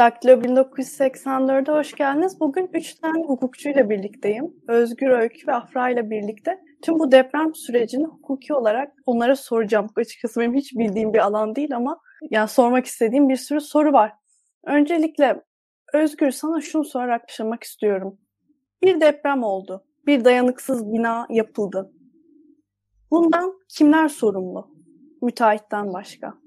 Daktilo 1984'e hoş geldiniz. Bugün üç tane hukukçuyla birlikteyim. Özgür Öykü ve Afra ile birlikte tüm bu deprem sürecini hukuki olarak onlara soracağım. Açıkçası benim hiç bildiğim bir alan değil ama yani sormak istediğim bir sürü soru var. Öncelikle Özgür sana şunu sorarak başlamak istiyorum. Bir deprem oldu. Bir dayanıksız bina yapıldı. Bundan kimler sorumlu? Müteahhitten başka.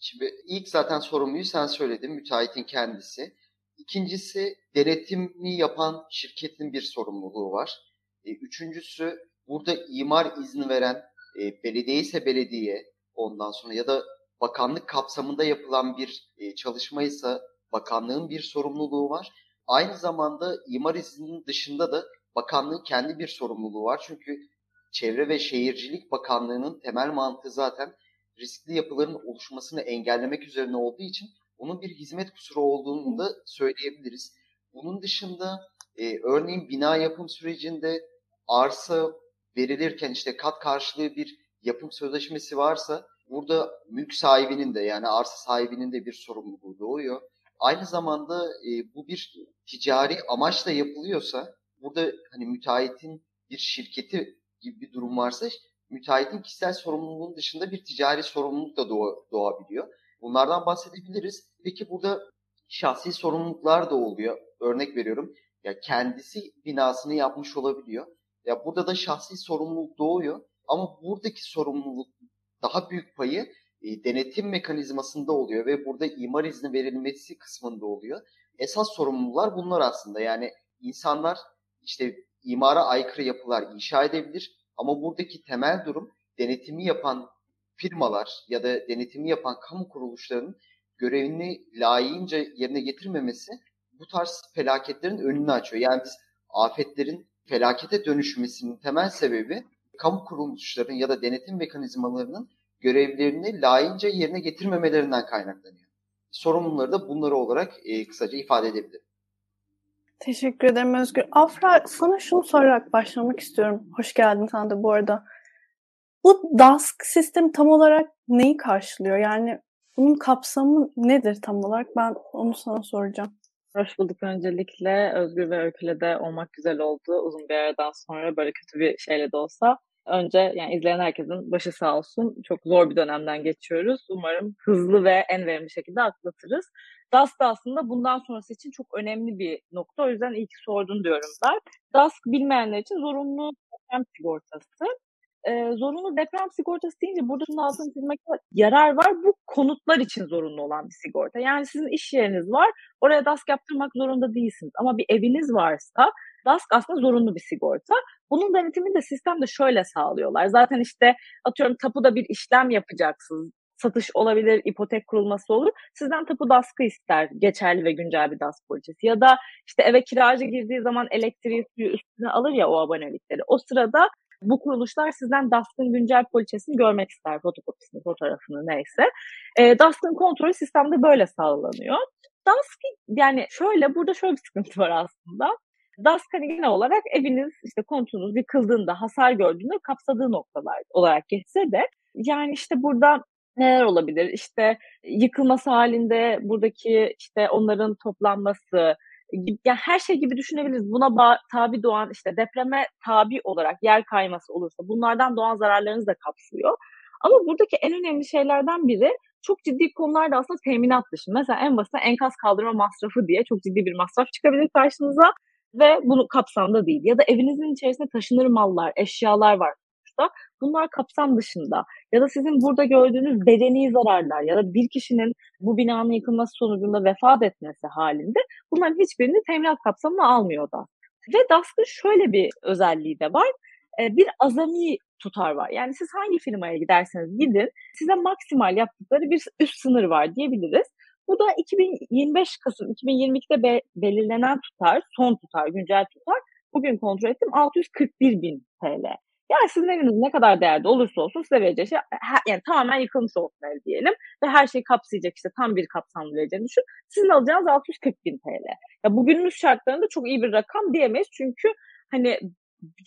Şimdi ilk zaten sorumluyu sen söyledin, müteahhitin kendisi. İkincisi denetimi yapan şirketin bir sorumluluğu var. E, üçüncüsü burada imar izni veren e, belediye ise belediye ondan sonra ya da bakanlık kapsamında yapılan bir e, çalışmaysa bakanlığın bir sorumluluğu var. Aynı zamanda imar izninin dışında da bakanlığın kendi bir sorumluluğu var. Çünkü Çevre ve Şehircilik Bakanlığı'nın temel mantığı zaten riskli yapıların oluşmasını engellemek üzerine olduğu için onun bir hizmet kusuru olduğunu da söyleyebiliriz. Bunun dışında e, örneğin bina yapım sürecinde arsa verilirken işte kat karşılığı bir yapım sözleşmesi varsa burada mülk sahibinin de yani arsa sahibinin de bir sorumluluğu doğuyor. Aynı zamanda e, bu bir ticari amaçla yapılıyorsa burada hani müteahhitin bir şirketi gibi bir durum varsa müteahhitin kişisel sorumluluğun dışında bir ticari sorumluluk da doğabiliyor. Bunlardan bahsedebiliriz. Peki burada şahsi sorumluluklar da oluyor. Örnek veriyorum. Ya kendisi binasını yapmış olabiliyor. Ya burada da şahsi sorumluluk doğuyor. Ama buradaki sorumluluk daha büyük payı e, denetim mekanizmasında oluyor ve burada imar izni verilmesi kısmında oluyor. Esas sorumluluklar bunlar aslında. Yani insanlar işte imara aykırı yapılar inşa edebilir ama buradaki temel durum denetimi yapan firmalar ya da denetimi yapan kamu kuruluşlarının görevini layığınca yerine getirmemesi bu tarz felaketlerin önünü açıyor. Yani biz afetlerin felakete dönüşmesinin temel sebebi kamu kuruluşlarının ya da denetim mekanizmalarının görevlerini layığınca yerine getirmemelerinden kaynaklanıyor. Sorumluları da bunları olarak e, kısaca ifade edebilirim. Teşekkür ederim Özgür. Afra sana şunu sorarak başlamak istiyorum. Hoş geldin sen de bu arada. Bu DASK sistemi tam olarak neyi karşılıyor? Yani bunun kapsamı nedir tam olarak? Ben onu sana soracağım. Hoş bulduk öncelikle. Özgür ve Öykü'yle de olmak güzel oldu. Uzun bir aradan sonra böyle kötü bir şeyle de olsa. Önce yani izleyen herkesin başı sağ olsun. Çok zor bir dönemden geçiyoruz. Umarım hızlı ve en verimli şekilde atlatırız. DASK da aslında bundan sonrası için çok önemli bir nokta. O yüzden iyi ki sordun diyorum ben. DASK bilmeyenler için zorunlu deprem sigortası. Ee, zorunlu deprem sigortası deyince burada şunun altını çizmekte yarar var. Bu konutlar için zorunlu olan bir sigorta. Yani sizin iş yeriniz var. Oraya DASK yaptırmak zorunda değilsiniz. Ama bir eviniz varsa DASK aslında zorunlu bir sigorta. Bunun denetimini de sistemde şöyle sağlıyorlar. Zaten işte atıyorum tapuda bir işlem yapacaksınız satış olabilir, ipotek kurulması olur. Sizden tapu daskı ister geçerli ve güncel bir DASK poliçesi. Ya da işte eve kiracı girdiği zaman elektriği suyu üstüne alır ya o abonelikleri. O sırada bu kuruluşlar sizden DASK'ın güncel poliçesini görmek ister. Fotokopisini, fotoğrafını neyse. E, DASK'ın kontrolü sistemde böyle sağlanıyor. DASK yani şöyle burada şöyle bir sıkıntı var aslında. DASK hani genel olarak eviniz işte konutunuz yıkıldığında, hasar gördüğünde kapsadığı noktalar olarak geçse de yani işte burada neler olabilir? İşte yıkılması halinde buradaki işte onların toplanması, yani her şey gibi düşünebiliriz. Buna tabi doğan işte depreme tabi olarak yer kayması olursa bunlardan doğan zararlarınızı da kapsıyor. Ama buradaki en önemli şeylerden biri çok ciddi konularda aslında teminat dışı. Mesela en basit enkaz kaldırma masrafı diye çok ciddi bir masraf çıkabilir karşınıza ve bunu kapsamda değil. Ya da evinizin içerisinde taşınır mallar, eşyalar var sonuçta. Bunlar kapsam dışında. Ya da sizin burada gördüğünüz bedeni zararlar ya da bir kişinin bu binanın yıkılması sonucunda vefat etmesi halinde bunların hiçbirini teminat kapsamına almıyor da. Ve DASK'ın şöyle bir özelliği de var. Bir azami tutar var. Yani siz hangi firmaya giderseniz gidin size maksimal yaptıkları bir üst sınır var diyebiliriz. Bu da 2025 Kasım 2022'de be, belirlenen tutar, son tutar, güncel tutar. Bugün kontrol ettim 641 bin TL. Yani sizin eviniz ne kadar değerli olursa olsun size vereceği şey yani tamamen yıkılmış olsun ev diyelim ve her şeyi kapsayacak işte tam bir kapsamlı vereceğini düşün. Sizin alacağınız 640 bin TL. Ya bugünümüz şartlarında çok iyi bir rakam diyemeyiz çünkü hani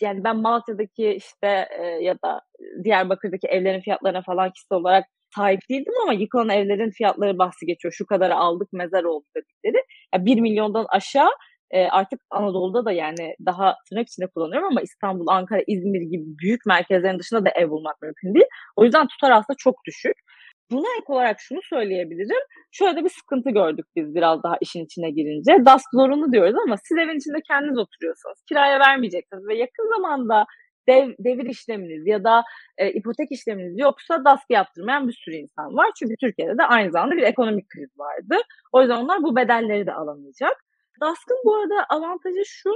yani ben Malatya'daki işte e, ya da Diyarbakır'daki evlerin fiyatlarına falan kişisel olarak sahip değildim ama yıkılan evlerin fiyatları bahsi geçiyor. Şu kadar aldık mezar oldu dedikleri. Yani 1 milyondan aşağı e, artık Anadolu'da da yani daha tırnak içinde kullanıyorum ama İstanbul, Ankara, İzmir gibi büyük merkezlerin dışında da ev bulmak mümkün değil. O yüzden tutar aslında çok düşük. Buna ek olarak şunu söyleyebilirim. Şöyle bir sıkıntı gördük biz biraz daha işin içine girince. DASK zorunlu diyoruz ama siz evin içinde kendiniz oturuyorsunuz. Kiraya vermeyeceksiniz ve yakın zamanda dev, devir işleminiz ya da e, ipotek işleminiz yoksa DASK yaptırmayan bir sürü insan var. Çünkü Türkiye'de de aynı zamanda bir ekonomik kriz vardı. O yüzden onlar bu bedelleri de alamayacak. DASK'ın bu arada avantajı şu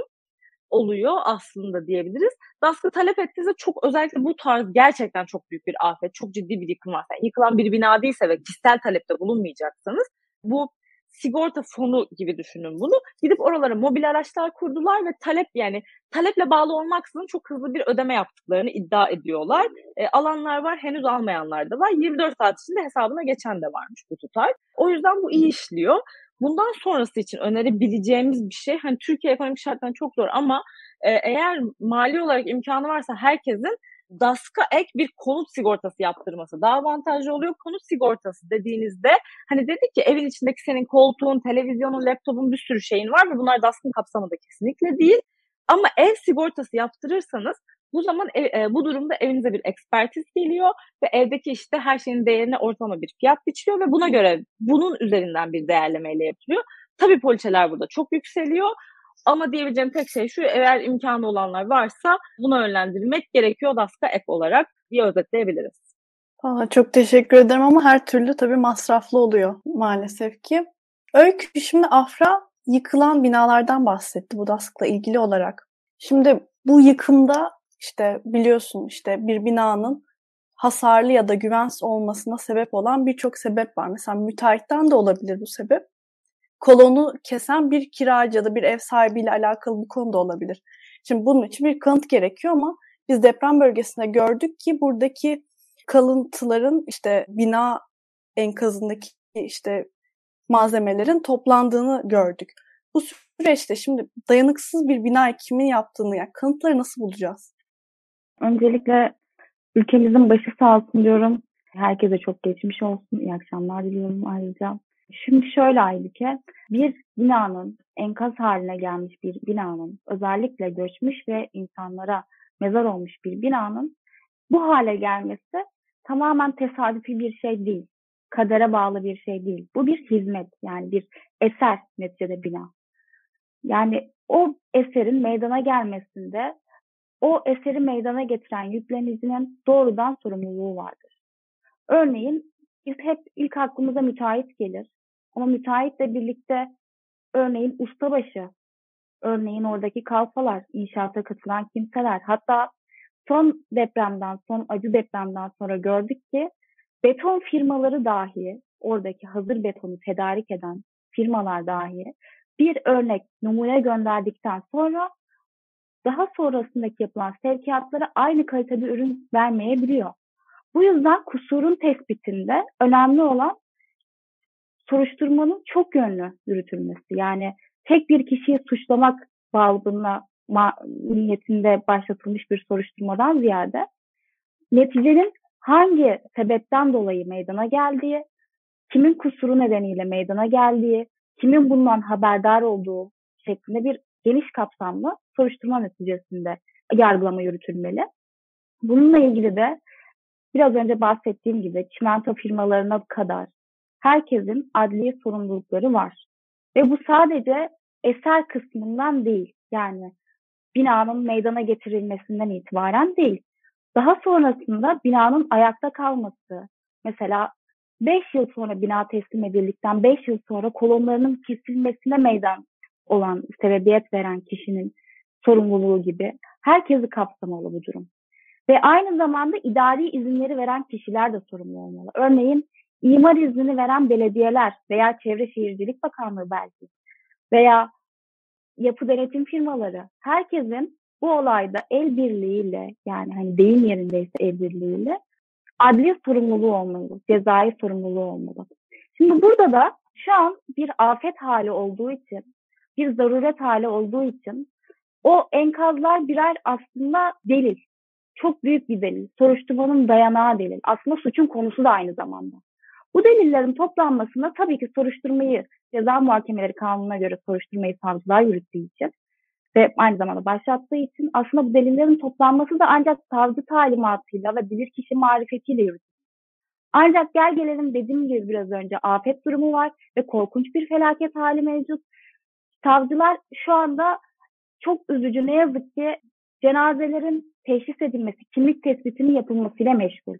oluyor aslında diyebiliriz. DASK'ı talep ettiğinizde çok özellikle bu tarz gerçekten çok büyük bir afet, çok ciddi bir yıkım varsa, yani yıkılan bir bina değilse ve kişisel talepte bulunmayacaksanız bu sigorta fonu gibi düşünün bunu. Gidip oralara mobil araçlar kurdular ve talep yani taleple bağlı olmaksızın çok hızlı bir ödeme yaptıklarını iddia ediyorlar. E, alanlar var henüz almayanlar da var. 24 saat içinde hesabına geçen de varmış bu tutar. O yüzden bu iyi işliyor. Bundan sonrası için önerebileceğimiz bir şey hani Türkiye ekonomik şartlarında çok zor ama e, eğer mali olarak imkanı varsa herkesin DASK'a ek bir konut sigortası yaptırması daha avantajlı oluyor. Konut sigortası dediğinizde hani dedik ki evin içindeki senin koltuğun, televizyonun, laptopun bir sürü şeyin var ve bunlar DASK'ın kapsamında kesinlikle değil. Ama ev sigortası yaptırırsanız bu zaman ev, e, bu durumda evinize bir ekspertiz geliyor ve evdeki işte her şeyin değerine ortalama bir fiyat biçiliyor ve buna göre bunun üzerinden bir değerlemeyle yapılıyor. Tabii poliçeler burada çok yükseliyor ama diyebileceğim tek şey şu eğer imkanı olanlar varsa buna yönlendirmek gerekiyor DASK'a ek olarak diye özetleyebiliriz. Aa, çok teşekkür ederim ama her türlü tabii masraflı oluyor maalesef ki. Öykü şimdi Afra yıkılan binalardan bahsetti bu DASK'la ilgili olarak. Şimdi bu yıkımda işte biliyorsun işte bir binanın hasarlı ya da güvensiz olmasına sebep olan birçok sebep var. Mesela müteahhitten de olabilir bu sebep. Kolonu kesen bir kiracı ya da bir ev sahibiyle alakalı bir konu da olabilir. Şimdi bunun için bir kanıt gerekiyor ama biz deprem bölgesinde gördük ki buradaki kalıntıların işte bina enkazındaki işte malzemelerin toplandığını gördük. Bu süreçte şimdi dayanıksız bir bina kimin yaptığını yani kanıtları nasıl bulacağız? Öncelikle ülkemizin başı sağ olsun diyorum. Herkese çok geçmiş olsun. İyi akşamlar diliyorum ayrıca. Şimdi şöyle Aybüke, bir binanın enkaz haline gelmiş bir binanın özellikle göçmüş ve insanlara mezar olmuş bir binanın bu hale gelmesi tamamen tesadüfi bir şey değil. Kadere bağlı bir şey değil. Bu bir hizmet yani bir eser neticede bina. Yani o eserin meydana gelmesinde o eseri meydana getiren yüklenicinin doğrudan sorumluluğu vardır. Örneğin biz hep ilk aklımıza müteahhit gelir. Ama müteahhitle birlikte örneğin ustabaşı, örneğin oradaki kalfalar, inşaata katılan kimseler, hatta son depremden, son acı depremden sonra gördük ki beton firmaları dahi, oradaki hazır betonu tedarik eden firmalar dahi bir örnek numune gönderdikten sonra daha sonrasındaki yapılan sevkiyatlara aynı kalitede ürün vermeyebiliyor. Bu yüzden kusurun tespitinde önemli olan soruşturmanın çok yönlü yürütülmesi. Yani tek bir kişiyi suçlamak bağlılığına niyetinde başlatılmış bir soruşturmadan ziyade neticenin hangi sebepten dolayı meydana geldiği, kimin kusuru nedeniyle meydana geldiği, kimin bundan haberdar olduğu şeklinde bir geniş kapsamlı soruşturma neticesinde yargılama yürütülmeli. Bununla ilgili de biraz önce bahsettiğim gibi çimento firmalarına kadar herkesin adli sorumlulukları var. Ve bu sadece eser kısmından değil. Yani binanın meydana getirilmesinden itibaren değil. Daha sonrasında binanın ayakta kalması, mesela 5 yıl sonra bina teslim edildikten 5 yıl sonra kolonlarının kesilmesine meydan olan sebebiyet veren kişinin sorumluluğu gibi herkesi kapsamalı bu durum. Ve aynı zamanda idari izinleri veren kişiler de sorumlu olmalı. Örneğin imar izni veren belediyeler veya Çevre Şehircilik Bakanlığı belki veya yapı denetim firmaları herkesin bu olayda el birliğiyle yani hani deyim yerindeyse el birliğiyle adli sorumluluğu olmalı, cezai sorumluluğu olmalı. Şimdi burada da şu an bir afet hali olduğu için, bir zaruret hali olduğu için o enkazlar birer aslında delil. çok büyük bir delil. Soruşturmanın dayanağı delil. Aslında suçun konusu da aynı zamanda. Bu delillerin toplanmasında tabii ki soruşturmayı ceza muhakemeleri kanununa göre soruşturmayı savcılar yürüttüğü için ve aynı zamanda başlattığı için aslında bu delillerin toplanması da ancak savcı talimatıyla ve bilirkişi marifetiyle yürütülür. Ancak gel gelelim dediğim gibi biraz önce afet durumu var ve korkunç bir felaket hali mevcut. Savcılar şu anda çok üzücü ne yazık ki cenazelerin teşhis edilmesi, kimlik tespitinin yapılmasıyla meşgul.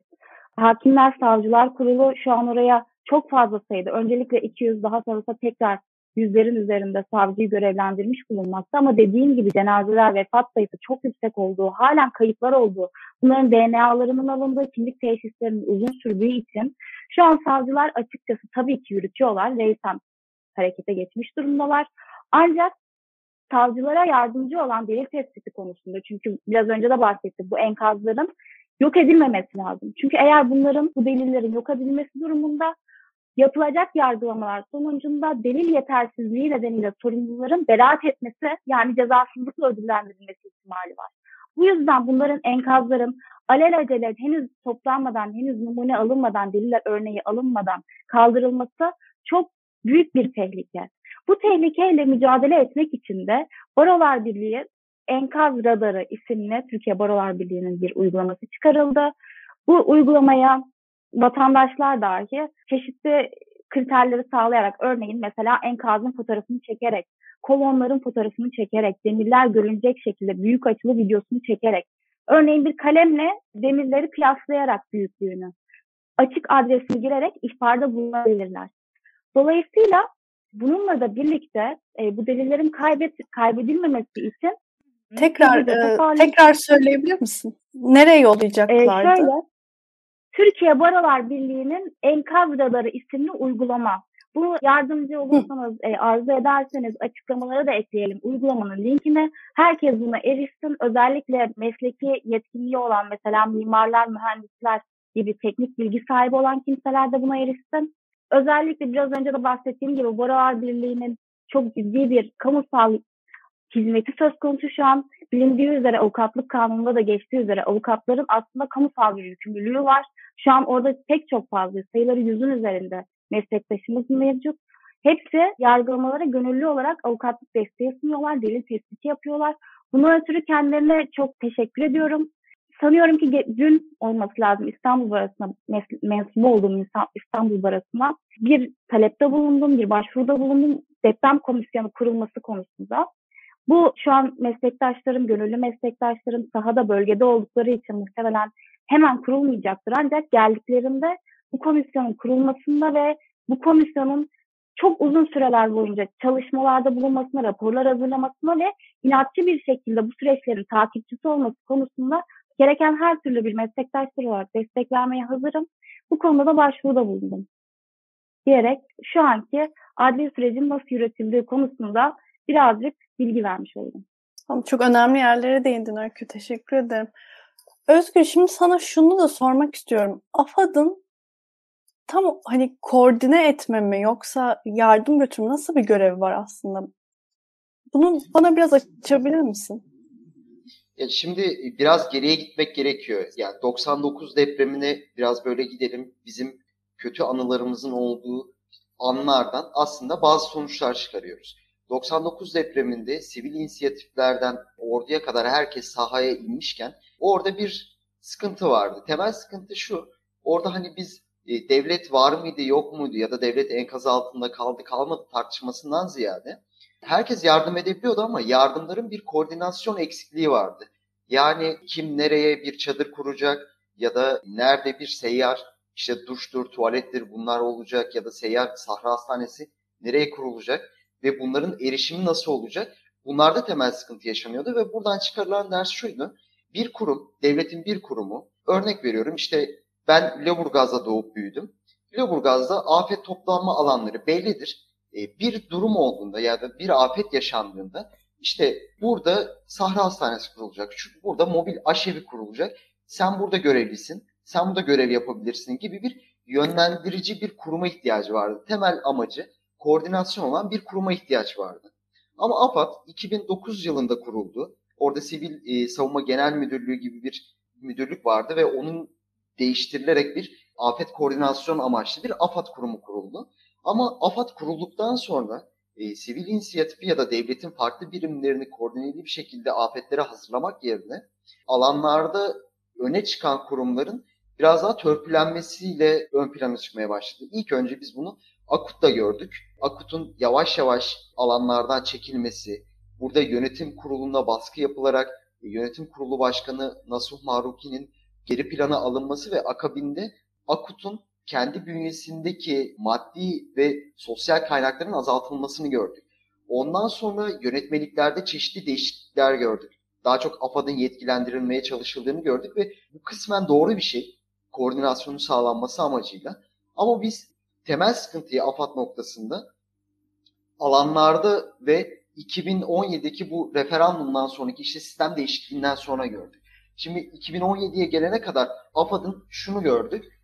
Hakimler Savcılar Kurulu şu an oraya çok fazla sayıda, öncelikle 200 daha sonrasında tekrar yüzlerin üzerinde savcıyı görevlendirmiş bulunmakta ama dediğim gibi cenazeler vefat sayısı çok yüksek olduğu, halen kayıplar olduğu, bunların DNA'larının alındığı, kimlik teşhislerinin uzun sürdüğü için şu an savcılar açıkçası tabii ki yürütüyorlar. Reisen harekete geçmiş durumdalar. Ancak savcılara yardımcı olan delil tespiti konusunda çünkü biraz önce de bahsettik bu enkazların yok edilmemesi lazım. Çünkü eğer bunların bu delillerin yok edilmesi durumunda yapılacak yargılamalar sonucunda delil yetersizliği nedeniyle sorumluların beraat etmesi yani cezasızlıkla ödüllendirilmesi ihtimali var. Bu yüzden bunların enkazların alelacele henüz toplanmadan, henüz numune alınmadan, deliller örneği alınmadan kaldırılması çok büyük bir tehlike. Bu tehlikeyle mücadele etmek için de Barolar Birliği Enkaz Radarı isimli Türkiye Barolar Birliği'nin bir uygulaması çıkarıldı. Bu uygulamaya vatandaşlar dahi çeşitli kriterleri sağlayarak örneğin mesela enkazın fotoğrafını çekerek, kolonların fotoğrafını çekerek, demirler görünecek şekilde büyük açılı videosunu çekerek, örneğin bir kalemle demirleri kıyaslayarak büyüklüğünü, açık adresini girerek ihbarda bulunabilirler. Dolayısıyla bununla da birlikte e, bu delillerin kaybet, kaybedilmemesi için tekrar e, tekrar söyleyebilir misin? Nereye yollayacaklardı? E, şöyle, Türkiye Barolar Birliği'nin enkaz radarı isimli uygulama. Bunu yardımcı olursanız, e, arzu ederseniz açıklamaları da ekleyelim. Uygulamanın linkini herkes buna erişsin. Özellikle mesleki yetkinliği olan mesela mimarlar, mühendisler gibi teknik bilgi sahibi olan kimseler de buna erişsin. Özellikle biraz önce de bahsettiğim gibi Barolar Birliği'nin çok ciddi bir kamusal hizmeti söz konusu şu an. Bilindiği üzere avukatlık kanununda da geçtiği üzere avukatların aslında kamusal bir yükümlülüğü var. Şu an orada pek çok fazla sayıları yüzün üzerinde meslektaşımız mevcut. Hepsi yargılamalara gönüllü olarak avukatlık desteği sunuyorlar, delil tespiti yapıyorlar. Bunun ötürü kendilerine çok teşekkür ediyorum. Sanıyorum ki dün olması lazım İstanbul Barası'na mensubu olduğum İstanbul Barası'na bir talepte bulundum, bir başvuruda bulundum deprem komisyonu kurulması konusunda. Bu şu an meslektaşlarım, gönüllü meslektaşlarım sahada bölgede oldukları için muhtemelen hemen kurulmayacaktır. Ancak geldiklerinde bu komisyonun kurulmasında ve bu komisyonun çok uzun süreler boyunca çalışmalarda bulunmasına, raporlar hazırlamasına ve inatçı bir şekilde bu süreçlerin takipçisi olması konusunda gereken her türlü bir meslektaşlar olarak destek vermeye hazırım. Bu konuda da başvuruda bulundum. Diyerek şu anki adli sürecin nasıl yönetildiği konusunda birazcık bilgi vermiş oldum. Çok önemli yerlere değindin Öykü. Teşekkür ederim. Özgür şimdi sana şunu da sormak istiyorum. AFAD'ın tam hani koordine etme mi yoksa yardım götürme nasıl bir görevi var aslında? Bunu bana biraz açabilir misin? Ya şimdi biraz geriye gitmek gerekiyor. Yani 99 depremine biraz böyle gidelim. Bizim kötü anılarımızın olduğu anlardan aslında bazı sonuçlar çıkarıyoruz. 99 depreminde sivil inisiyatiflerden orduya kadar herkes sahaya inmişken orada bir sıkıntı vardı. Temel sıkıntı şu. Orada hani biz e, devlet var mıydı yok muydu ya da devlet enkaz altında kaldı kalmadı tartışmasından ziyade herkes yardım edebiliyordu ama yardımların bir koordinasyon eksikliği vardı. Yani kim nereye bir çadır kuracak ya da nerede bir seyyar işte duştur, tuvalettir bunlar olacak ya da seyyar sahra hastanesi nereye kurulacak ve bunların erişimi nasıl olacak? Bunlarda temel sıkıntı yaşanıyordu ve buradan çıkarılan ders şuydu. Bir kurum, devletin bir kurumu, örnek veriyorum işte ben Lüleburgaz'da doğup büyüdüm. Lüleburgaz'da afet toplanma alanları bellidir. E, bir durum olduğunda ya da bir afet yaşandığında işte burada Sahra Hastanesi kurulacak, şu, burada mobil aşevi kurulacak. Sen burada görevlisin, sen burada görev yapabilirsin gibi bir yönlendirici bir kuruma ihtiyacı vardı. Temel amacı koordinasyon olan bir kuruma ihtiyaç vardı. Ama AFAD 2009 yılında kuruldu. Orada Sivil e, Savunma Genel Müdürlüğü gibi bir müdürlük vardı ve onun değiştirilerek bir afet koordinasyon amaçlı bir AFAD kurumu kuruldu. Ama AFAD kurulduktan sonra e, sivil inisiyatifi ya da devletin farklı birimlerini koordineli bir şekilde afetlere hazırlamak yerine alanlarda öne çıkan kurumların biraz daha törpülenmesiyle ön plana çıkmaya başladı. İlk önce biz bunu Akut'ta gördük. Akut'un yavaş yavaş alanlardan çekilmesi, burada yönetim kuruluna baskı yapılarak yönetim kurulu başkanı Nasuh Maruki'nin geri plana alınması ve akabinde Akut'un kendi bünyesindeki maddi ve sosyal kaynakların azaltılmasını gördük. Ondan sonra yönetmeliklerde çeşitli değişiklikler gördük. Daha çok AFAD'ın yetkilendirilmeye çalışıldığını gördük ve bu kısmen doğru bir şey. Koordinasyonun sağlanması amacıyla. Ama biz temel sıkıntıyı AFAD noktasında alanlarda ve 2017'deki bu referandumdan sonraki işte sistem değişikliğinden sonra gördük. Şimdi 2017'ye gelene kadar AFAD'ın şunu gördük.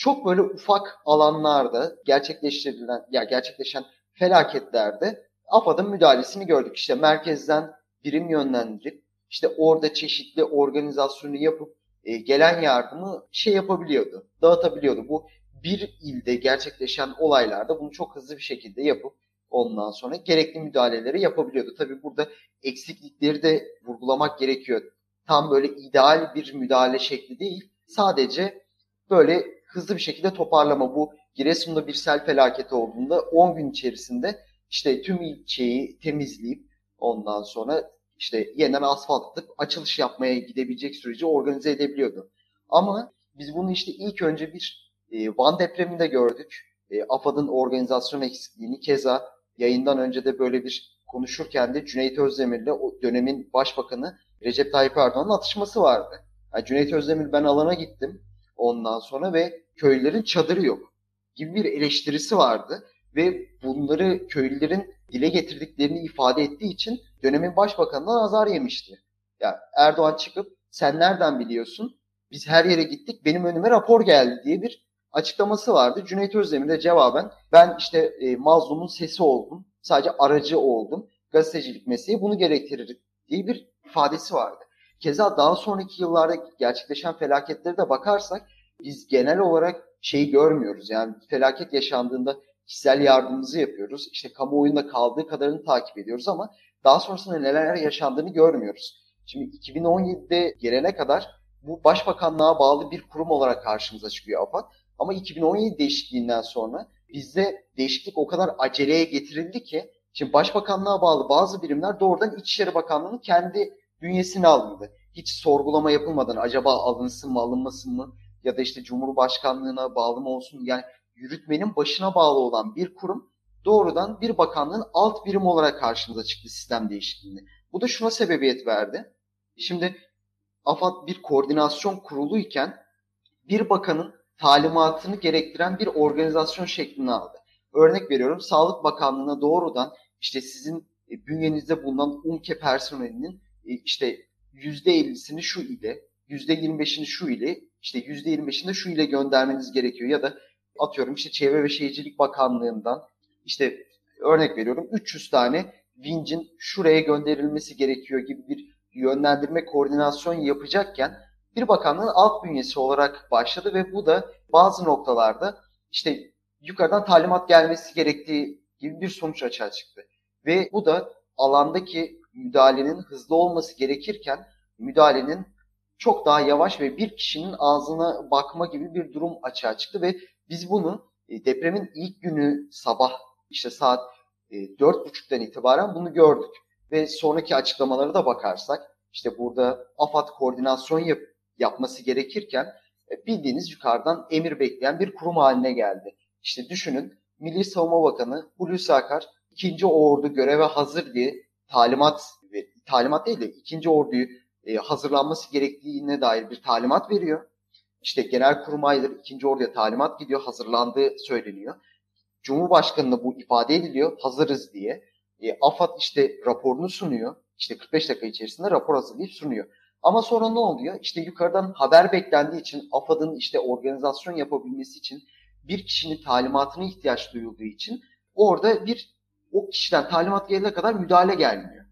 Çok böyle ufak alanlarda gerçekleştirilen ya gerçekleşen felaketlerde AFAD'ın müdahalesini gördük. İşte merkezden birim yönlendirip işte orada çeşitli organizasyonu yapıp e, gelen yardımı şey yapabiliyordu, dağıtabiliyordu. Bu bir ilde gerçekleşen olaylarda bunu çok hızlı bir şekilde yapıp ondan sonra gerekli müdahaleleri yapabiliyordu. Tabi burada eksiklikleri de vurgulamak gerekiyor. Tam böyle ideal bir müdahale şekli değil. Sadece böyle hızlı bir şekilde toparlama. Bu Giresun'da bir sel felaketi olduğunda 10 gün içerisinde işte tüm ilçeyi temizleyip ondan sonra işte yeniden asfalt atıp açılış yapmaya gidebilecek süreci organize edebiliyordu. Ama biz bunu işte ilk önce bir e, Van depreminde gördük. E, AFAD'ın organizasyon eksikliğini keza yayından önce de böyle bir konuşurken de Cüneyt Özdemir'le o dönemin başbakanı Recep Tayyip Erdoğan'ın atışması vardı. Yani Cüneyt Özdemir ben alana gittim ondan sonra ve köylülerin çadırı yok gibi bir eleştirisi vardı ve bunları köylülerin dile getirdiklerini ifade ettiği için dönemin başbakanından azar yemişti. Yani Erdoğan çıkıp sen nereden biliyorsun? Biz her yere gittik benim önüme rapor geldi diye bir açıklaması vardı. Cüneyt Özdemir de cevaben ben işte e, mazlumun sesi oldum. Sadece aracı oldum. Gazetecilik mesleği bunu gerektirir diye bir ifadesi vardı. Keza daha sonraki yıllarda gerçekleşen felaketlere de bakarsak biz genel olarak şeyi görmüyoruz. Yani felaket yaşandığında kişisel yardımımızı yapıyoruz. İşte kamuoyunda kaldığı kadarını takip ediyoruz ama daha sonrasında neler yaşandığını görmüyoruz. Şimdi 2017'de gelene kadar bu başbakanlığa bağlı bir kurum olarak karşımıza çıkıyor AFAD. Ama 2017 değişikliğinden sonra bizde değişiklik o kadar aceleye getirildi ki şimdi başbakanlığa bağlı bazı birimler doğrudan İçişleri Bakanlığı'nın kendi bünyesine alındı. Hiç sorgulama yapılmadan acaba alınsın mı alınmasın mı ya da işte Cumhurbaşkanlığına bağlı mı olsun yani yürütmenin başına bağlı olan bir kurum doğrudan bir bakanlığın alt birim olarak karşımıza çıktı sistem değişikliğini. Bu da şuna sebebiyet verdi. Şimdi AFAD bir koordinasyon kurulu iken bir bakanın talimatını gerektiren bir organizasyon şeklini aldı. Örnek veriyorum Sağlık Bakanlığı'na doğrudan işte sizin e, bünyenizde bulunan UMKE personelinin işte %50'sini şu ile, %25'ini şu ile, işte %25'ini de şu ile göndermeniz gerekiyor. Ya da atıyorum işte Çevre ve Şehircilik Bakanlığı'ndan işte örnek veriyorum 300 tane vincin şuraya gönderilmesi gerekiyor gibi bir yönlendirme koordinasyon yapacakken bir bakanlığın alt bünyesi olarak başladı ve bu da bazı noktalarda işte yukarıdan talimat gelmesi gerektiği gibi bir sonuç açığa çıktı. Ve bu da alandaki müdahalenin hızlı olması gerekirken müdahalenin çok daha yavaş ve bir kişinin ağzına bakma gibi bir durum açığa çıktı ve biz bunu e, depremin ilk günü sabah işte saat e, dört buçuktan itibaren bunu gördük. Ve sonraki açıklamalara da bakarsak işte burada AFAD koordinasyon yap yapması gerekirken e, bildiğiniz yukarıdan emir bekleyen bir kurum haline geldi. İşte düşünün Milli Savunma Bakanı Hulusi Akar ikinci ordu göreve hazır diye talimat talimat değil de ikinci orduyu e, hazırlanması gerektiğine dair bir talimat veriyor. İşte genel kurmaydır ikinci orduya talimat gidiyor hazırlandığı söyleniyor. Cumhurbaşkanına bu ifade ediliyor hazırız diye. E, AFAD işte raporunu sunuyor. İşte 45 dakika içerisinde rapor hazırlayıp sunuyor. Ama sonra ne oluyor? İşte yukarıdan haber beklendiği için AFAD'ın işte organizasyon yapabilmesi için bir kişinin talimatına ihtiyaç duyulduğu için orada bir o kişiden talimat gelene kadar müdahale gelmiyor.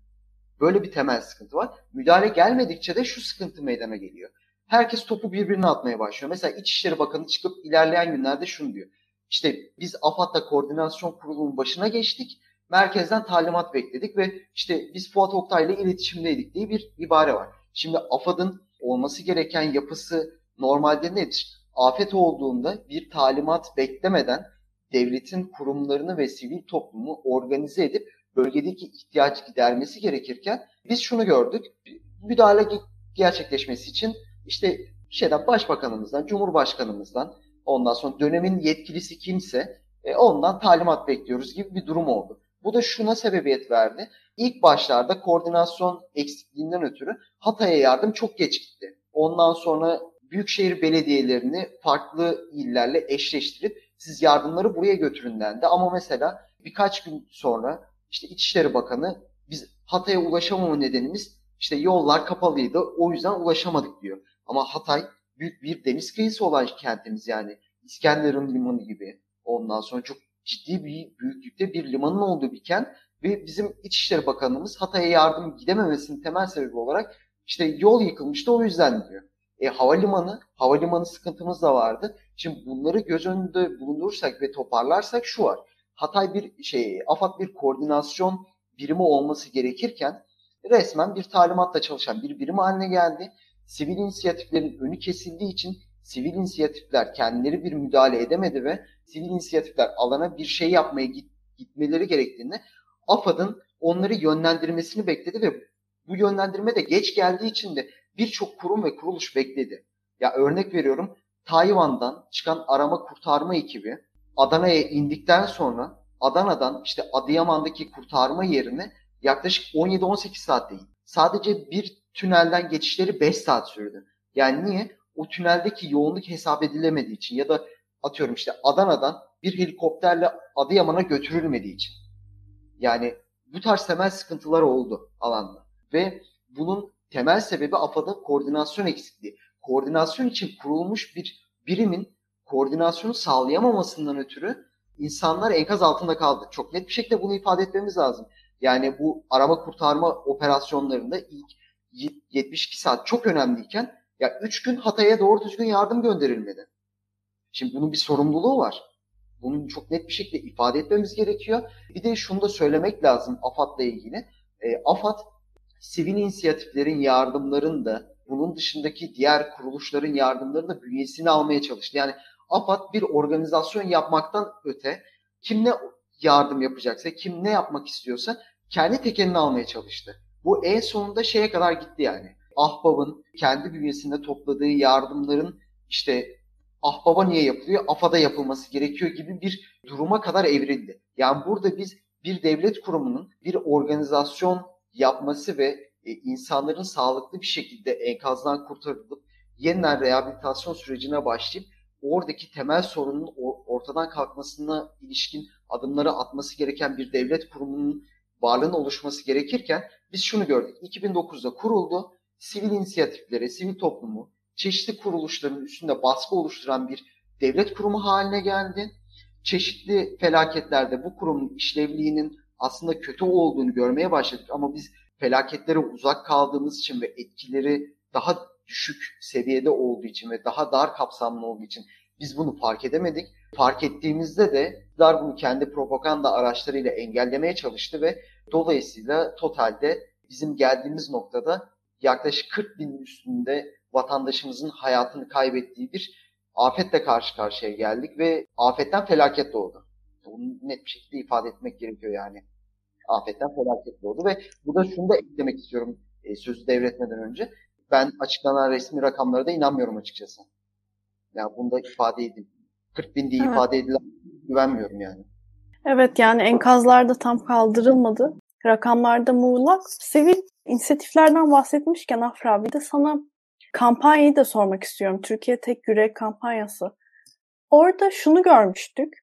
Böyle bir temel sıkıntı var. Müdahale gelmedikçe de şu sıkıntı meydana geliyor. herkes topu birbirine atmaya başlıyor. Mesela İçişleri Bakanı çıkıp ilerleyen günlerde şunu diyor. İşte biz AFAD'la koordinasyon kurulunun başına geçtik. Merkezden talimat bekledik ve işte biz Fuat Oktay'la iletişimdeydik diye bir ibare var. Şimdi AFAD'ın olması gereken yapısı normalde nedir? Afet olduğunda bir talimat beklemeden devletin kurumlarını ve sivil toplumu organize edip bölgedeki ihtiyacı gidermesi gerekirken biz şunu gördük. Müdahale gerçekleşmesi için işte şeyden başbakanımızdan, cumhurbaşkanımızdan ondan sonra dönemin yetkilisi kimse e, ondan talimat bekliyoruz gibi bir durum oldu. Bu da şuna sebebiyet verdi. İlk başlarda koordinasyon eksikliğinden ötürü Hatay'a yardım çok geç gitti. Ondan sonra büyükşehir belediyelerini farklı illerle eşleştirip siz yardımları buraya götürün dendi. Ama mesela birkaç gün sonra işte İçişleri Bakanı biz Hatay'a ulaşamama nedenimiz işte yollar kapalıydı o yüzden ulaşamadık diyor. Ama Hatay büyük bir deniz kıyısı olan kentimiz yani. İskenderun limanı gibi. Ondan sonra çok ciddi bir büyüklükte bir limanın olduğu bir kent ve bizim İçişleri Bakanımız Hatay'a yardım gidememesinin temel sebebi olarak işte yol yıkılmıştı o yüzden diyor. E, havalimanı, havalimanı sıkıntımız da vardı. Şimdi bunları göz önünde bulundurursak ve toparlarsak şu var. Hatay bir şey, AFAD bir koordinasyon birimi olması gerekirken resmen bir talimatla çalışan bir birim haline geldi. Sivil inisiyatiflerin önü kesildiği için sivil inisiyatifler kendileri bir müdahale edemedi ve sivil inisiyatifler alana bir şey yapmaya git, gitmeleri gerektiğini AFAD'ın onları yönlendirmesini bekledi ve bu yönlendirme de geç geldiği için de birçok kurum ve kuruluş bekledi. Ya örnek veriyorum Tayvan'dan çıkan arama kurtarma ekibi Adana'ya indikten sonra Adana'dan işte Adıyaman'daki kurtarma yerine yaklaşık 17-18 saatte indi. Sadece bir tünelden geçişleri 5 saat sürdü. Yani niye? O tüneldeki yoğunluk hesap edilemediği için ya da atıyorum işte Adana'dan bir helikopterle Adıyaman'a götürülmediği için. Yani bu tarz temel sıkıntılar oldu alanda. Ve bunun temel sebebi AFAD'ın koordinasyon eksikliği. Koordinasyon için kurulmuş bir birimin koordinasyonu sağlayamamasından ötürü insanlar enkaz altında kaldı. Çok net bir şekilde bunu ifade etmemiz lazım. Yani bu arama kurtarma operasyonlarında ilk 72 saat çok önemliyken ya 3 gün Hatay'a doğru düzgün yardım gönderilmedi. Şimdi bunun bir sorumluluğu var. Bunun çok net bir şekilde ifade etmemiz gerekiyor. Bir de şunu da söylemek lazım AFAD'la ilgili. E, AFAD sivil inisiyatiflerin yardımlarını da bunun dışındaki diğer kuruluşların yardımlarını da bünyesine almaya çalıştı. Yani AFAD bir organizasyon yapmaktan öte kim ne yardım yapacaksa, kim ne yapmak istiyorsa kendi tekelini almaya çalıştı. Bu en sonunda şeye kadar gitti yani. Ahbab'ın kendi bünyesinde topladığı yardımların işte Ahbab'a niye yapılıyor, AFAD'a yapılması gerekiyor gibi bir duruma kadar evrildi. Yani burada biz bir devlet kurumunun bir organizasyon yapması ve e, insanların sağlıklı bir şekilde enkazdan kurtarılıp yeniden rehabilitasyon sürecine başlayıp oradaki temel sorunun ortadan kalkmasına ilişkin adımları atması gereken bir devlet kurumunun varlığın oluşması gerekirken biz şunu gördük. 2009'da kuruldu. Sivil inisiyatiflere, sivil toplumu, çeşitli kuruluşların üstünde baskı oluşturan bir devlet kurumu haline geldi. Çeşitli felaketlerde bu kurumun işlevliğinin aslında kötü olduğunu görmeye başladık ama biz felaketlere uzak kaldığımız için ve etkileri daha düşük seviyede olduğu için ve daha dar kapsamlı olduğu için biz bunu fark edemedik. Fark ettiğimizde de iktidar bunu kendi propaganda araçlarıyla engellemeye çalıştı ve dolayısıyla totalde bizim geldiğimiz noktada yaklaşık 40 bin üstünde vatandaşımızın hayatını kaybettiği bir afetle karşı karşıya geldik ve afetten felaket doğdu. Bunu net bir şekilde ifade etmek gerekiyor yani. Afetten felaket doğdu ve burada şunu da eklemek istiyorum e, sözü devretmeden önce. Ben açıklanan resmi rakamlara da inanmıyorum açıkçası. Yani bunu da ifade edin. 40 bin diye evet. ifade edilen güvenmiyorum yani. Evet yani enkazlarda tam kaldırılmadı. Rakamlarda muğlak. Sivil inisiyatiflerden bahsetmişken Afra bir de sana kampanyayı da sormak istiyorum. Türkiye Tek Yürek kampanyası. Orada şunu görmüştük.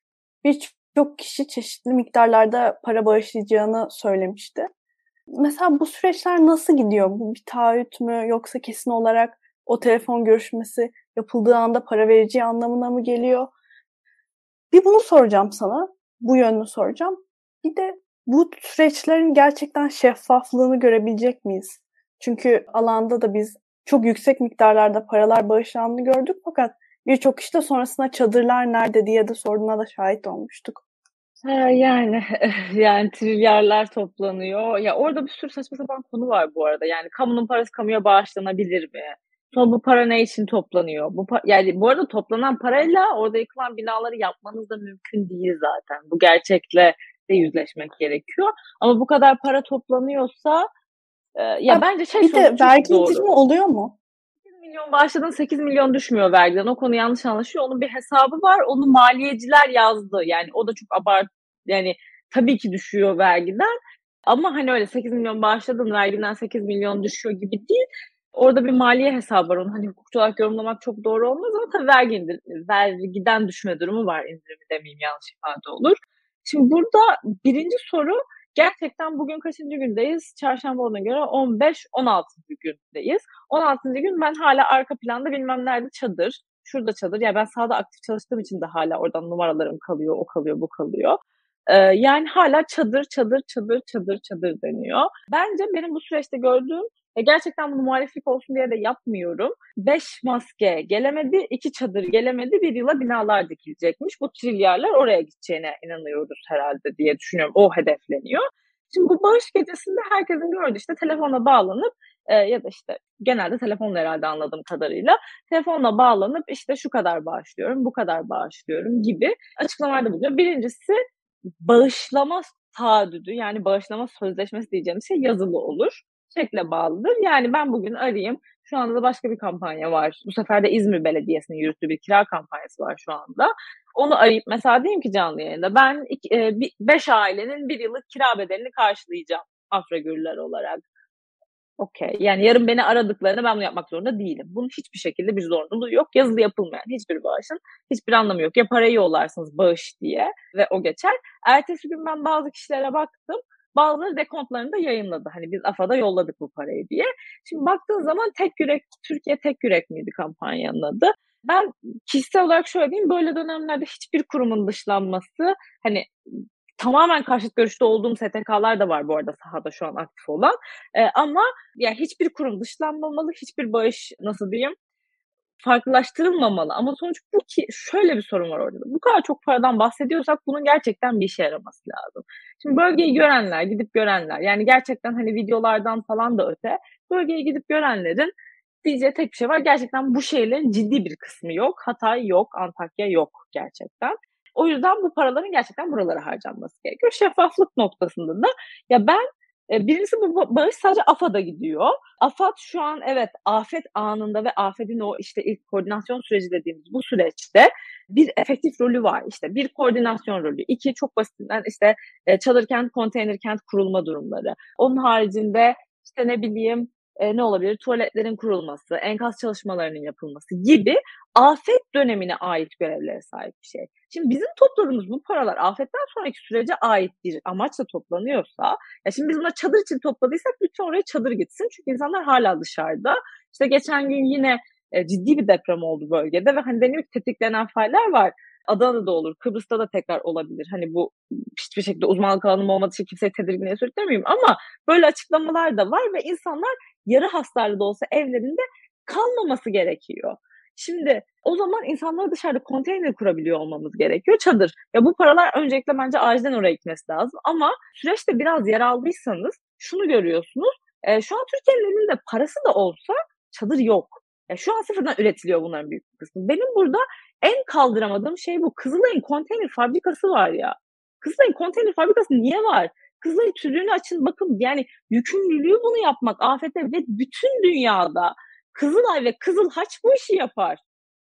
Birçok kişi çeşitli miktarlarda para bağışlayacağını söylemişti. Mesela bu süreçler nasıl gidiyor? Bu bir taahhüt mü yoksa kesin olarak o telefon görüşmesi yapıldığı anda para vereceği anlamına mı geliyor? Bir bunu soracağım sana. Bu yönünü soracağım. Bir de bu süreçlerin gerçekten şeffaflığını görebilecek miyiz? Çünkü alanda da biz çok yüksek miktarlarda paralar bağışlandığını gördük fakat birçok işte sonrasında çadırlar nerede diye de sorduğuna da şahit olmuştuk. Yani yani trilyarlar toplanıyor. Ya orada bir sürü saçma sapan konu var bu arada. Yani kamunun parası kamuya bağışlanabilir mi? Sonra bu para ne için toplanıyor? Bu yani bu arada toplanan parayla orada yıkılan binaları yapmanız da mümkün değil zaten. Bu gerçekle de yüzleşmek gerekiyor. Ama bu kadar para toplanıyorsa e, ya, ya bence şey bir de vergi indirimi oluyor mu? 8 milyon başladın 8 milyon düşmüyor vergiden. O konu yanlış anlaşıyor. Onun bir hesabı var. Onu maliyeciler yazdı. Yani o da çok abart yani tabii ki düşüyor vergiden. Ama hani öyle 8 milyon bağışladın vergiden 8 milyon düşüyor gibi değil. Orada bir maliye hesabı var. Onu hani hukukçu olarak yorumlamak çok doğru olmaz ama tabii vergi indir, vergiden düşme durumu var indirimi demeyeyim yanlış ifade olur. Şimdi burada birinci soru gerçekten bugün kaçıncı gündeyiz? Çarşamba olduğuna göre 15-16. gündeyiz. 16. gün ben hala arka planda bilmem nerede çadır. Şurada çadır. Ya yani ben sahada aktif çalıştığım için de hala oradan numaralarım kalıyor, o kalıyor, bu kalıyor. Ee, yani hala çadır, çadır, çadır, çadır, çadır deniyor. Bence benim bu süreçte gördüğüm e gerçekten bunu muhaliflik olsun diye de yapmıyorum. Beş maske gelemedi, iki çadır gelemedi, bir yıla binalar dikilecekmiş. Bu trilyarlar oraya gideceğine inanıyoruz herhalde diye düşünüyorum. O hedefleniyor. Şimdi bu bağış gecesinde herkesin gördüğü işte telefona bağlanıp e, ya da işte genelde telefonla herhalde anladığım kadarıyla telefonla bağlanıp işte şu kadar bağışlıyorum, bu kadar bağışlıyorum gibi açıklamalarda bulunuyor. Birincisi bağışlama taahhüdü yani bağışlama sözleşmesi diyeceğim şey yazılı olur şekle bağlıdır. Yani ben bugün arayayım. Şu anda da başka bir kampanya var. Bu sefer de İzmir Belediyesi'nin yürüttüğü bir kira kampanyası var şu anda. Onu arayıp mesela diyeyim ki canlı yayında ben iki, e, beş ailenin bir yıllık kira bedelini karşılayacağım Afragürler olarak. Okey. Yani yarın beni aradıklarında ben bunu yapmak zorunda değilim. Bunun hiçbir şekilde bir zorunluluğu yok. Yazılı yapılmayan hiçbir bağışın hiçbir anlamı yok. Ya parayı yollarsınız bağış diye ve o geçer. Ertesi gün ben bazı kişilere baktım. Bazıları dekontlarını da yayınladı. Hani biz AFA'da yolladık bu parayı diye. Şimdi baktığın zaman tek yürek, Türkiye tek yürek miydi kampanyanın adı? Ben kişisel olarak şöyle diyeyim, böyle dönemlerde hiçbir kurumun dışlanması, hani tamamen karşıt görüşte olduğum STK'lar da var bu arada sahada şu an aktif olan. Ee, ama ya yani hiçbir kurum dışlanmamalı, hiçbir bağış nasıl diyeyim farklılaştırılmamalı. Ama sonuç bu ki şöyle bir sorun var orada. Bu kadar çok paradan bahsediyorsak bunun gerçekten bir işe yaraması lazım. Şimdi bölgeyi görenler, gidip görenler yani gerçekten hani videolardan falan da öte bölgeye gidip görenlerin diyeceği tek bir şey var. Gerçekten bu şehirlerin ciddi bir kısmı yok. Hatay yok, Antakya yok gerçekten. O yüzden bu paraların gerçekten buralara harcanması gerekiyor. Şeffaflık noktasında da ya ben birincisi bu bağış sadece AFAD'a gidiyor. AFAD şu an evet afet anında ve afetin o işte ilk koordinasyon süreci dediğimiz bu süreçte bir efektif rolü var. İşte bir koordinasyon rolü, iki çok basitinden işte çadır kent, konteyner kent kurulma durumları. Onun haricinde işte ne bileyim e, ne olabilir? Tuvaletlerin kurulması, enkaz çalışmalarının yapılması gibi afet dönemine ait görevlere sahip bir şey. Şimdi bizim topladığımız bu paralar afetten sonraki sürece ait bir amaçla toplanıyorsa, ya şimdi biz buna çadır için topladıysak lütfen oraya çadır gitsin. Çünkü insanlar hala dışarıda. İşte geçen gün yine e, ciddi bir deprem oldu bölgede ve hani deniyor ki tetiklenen failler var. Adana'da olur, Kıbrıs'ta da tekrar olabilir. Hani bu hiçbir şekilde uzmanlık alanım olmadığı için kimseye tedirginliğe sürüklemeyeyim ama böyle açıklamalar da var ve insanlar yarı hastalı da olsa evlerinde kalmaması gerekiyor. Şimdi o zaman insanları dışarıda konteyner kurabiliyor olmamız gerekiyor. Çadır. Ya bu paralar öncelikle bence acilen oraya gitmesi lazım. Ama süreçte biraz yer aldıysanız şunu görüyorsunuz. E, şu an Türkiye'nin elinde parası da olsa çadır yok. Ya şu an sıfırdan üretiliyor bunların büyük bir kısmı. Benim burada en kaldıramadığım şey bu. Kızılay'ın konteyner fabrikası var ya. Kızılay'ın konteyner fabrikası niye var? Kızılay tüzüğünü açın bakın yani yükümlülüğü bunu yapmak afete ve bütün dünyada Kızılay ve Kızılhaç bu işi yapar.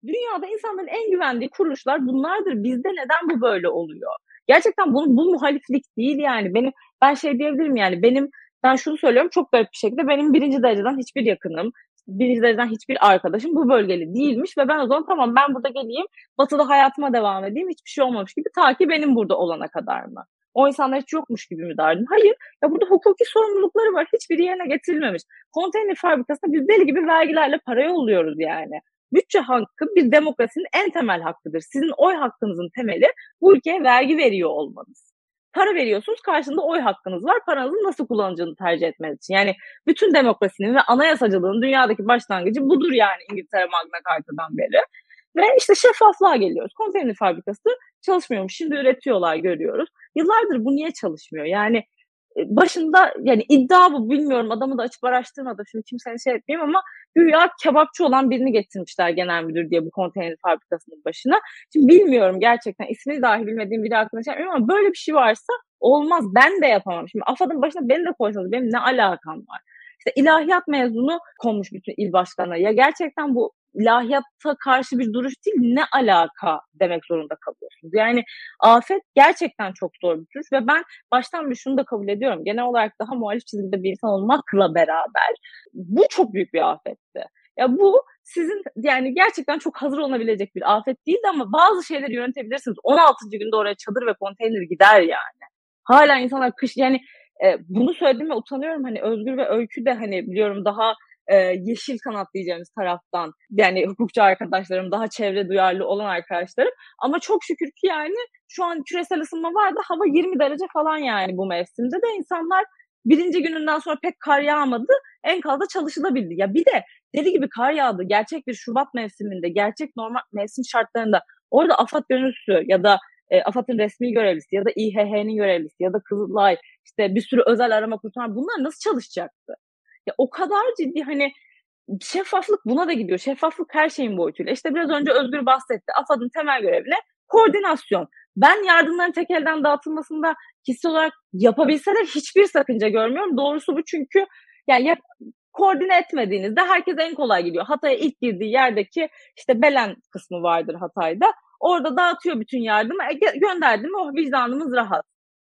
Dünyada insanların en güvendiği kuruluşlar bunlardır. Bizde neden bu böyle oluyor? Gerçekten bu, bu muhaliflik değil yani. Benim ben şey diyebilirim yani benim ben şunu söylüyorum çok garip bir şekilde benim birinci dereceden hiçbir yakınım, birinci dereceden hiçbir arkadaşım bu bölgeli değilmiş ve ben o zaman tamam ben burada geleyim, batıda hayatıma devam edeyim, hiçbir şey olmamış gibi ta ki benim burada olana kadar mı? O insanlar hiç yokmuş gibi mi davrandım? Hayır. Ya burada hukuki sorumlulukları var. Hiçbiri yerine getirilmemiş. Konteyner fabrikasına biz deli gibi vergilerle para yolluyoruz yani. Bütçe hakkı bir demokrasinin en temel hakkıdır. Sizin oy hakkınızın temeli bu ülkeye vergi veriyor olmanız. Para veriyorsunuz, karşında oy hakkınız var. Paranızı nasıl kullanacağını tercih etmeniz için. Yani bütün demokrasinin ve anayasacılığın dünyadaki başlangıcı budur yani İngiltere Magna Carta'dan beri. Ve işte şeffaflığa geliyoruz. Konteyner fabrikası çalışmıyormuş. Şimdi üretiyorlar görüyoruz. Yıllardır bu niye çalışmıyor? Yani e, başında yani iddia bu bilmiyorum adamı da açıp araştırmadım şimdi kimsenin şey etmeyeyim ama güya kebapçı olan birini getirmişler genel müdür diye bu konteyner fabrikasının başına. Şimdi bilmiyorum gerçekten ismini dahi bilmediğim biri hakkında şey ama böyle bir şey varsa olmaz ben de yapamam. Şimdi AFAD'ın başına beni de koysanız benim ne alakam var? İşte ilahiyat mezunu konmuş bütün il başkanına. Ya gerçekten bu ilahiyatta karşı bir duruş değil ne alaka demek zorunda kalıyorsunuz. Yani afet gerçekten çok zor bir duruş ve ben baştan bir şunu da kabul ediyorum. Genel olarak daha muhalif çizgide bir insan olmakla beraber bu çok büyük bir afetti. Ya bu sizin yani gerçekten çok hazır olabilecek bir afet değildi ama bazı şeyleri yönetebilirsiniz. 16. günde oraya çadır ve konteyner gider yani. Hala insanlar kış yani e, bunu söylediğime utanıyorum. Hani Özgür ve Öykü de hani biliyorum daha e, yeşil kanat diyeceğimiz taraftan yani hukukçu arkadaşlarım daha çevre duyarlı olan arkadaşlarım ama çok şükür ki yani şu an küresel ısınma var da hava 20 derece falan yani bu mevsimde de insanlar birinci gününden sonra pek kar yağmadı enkazda çalışılabildi. Ya bir de deli gibi kar yağdı gerçek bir Şubat mevsiminde gerçek normal mevsim şartlarında orada AFAD gönüllüsü ya da e, AFAD'ın resmi görevlisi ya da İHH'nin görevlisi ya da Kızılay işte bir sürü özel arama kurtarma bunlar nasıl çalışacaktı? Ya o kadar ciddi hani şeffaflık buna da gidiyor. Şeffaflık her şeyin boyutuyla. İşte biraz önce Özgür bahsetti. AFAD'ın temel görevi? Koordinasyon. Ben yardımların tek elden dağıtılmasında kişisel olarak yapabilseler hiçbir sakınca görmüyorum. Doğrusu bu çünkü yani yap, koordine etmediğinizde herkes en kolay gidiyor. Hatay'a ilk girdiği yerdeki işte Belen kısmı vardır Hatay'da. Orada dağıtıyor bütün yardımı. E, gönderdim oh vicdanımız rahat.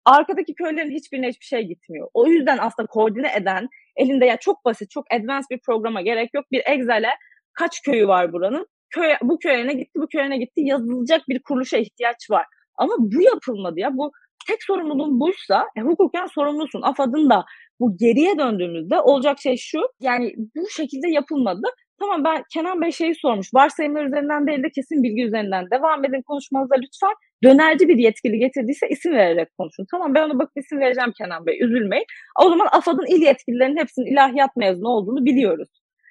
Arkadaki köylerin hiçbirine hiçbir şey gitmiyor. O yüzden aslında koordine eden, elinde ya çok basit, çok advanced bir programa gerek yok. Bir Excel'e kaç köyü var buranın? Köy, bu köye ne gitti, bu köye ne gitti yazılacak bir kuruluşa ihtiyaç var. Ama bu yapılmadı ya. Bu tek sorumluluğun buysa e, hukuken sorumlusun. AFAD'ın da bu geriye döndüğümüzde olacak şey şu. Yani bu şekilde yapılmadı. Tamam ben Kenan Bey şeyi sormuş. Varsayımlar üzerinden değil de kesin bilgi üzerinden devam edin konuşmanıza lütfen. Dönerci bir yetkili getirdiyse isim vererek konuşun. Tamam ben ona bakıp isim vereceğim Kenan Bey üzülmeyin. O zaman AFAD'ın il yetkililerinin hepsinin ilahiyat mezunu olduğunu biliyoruz.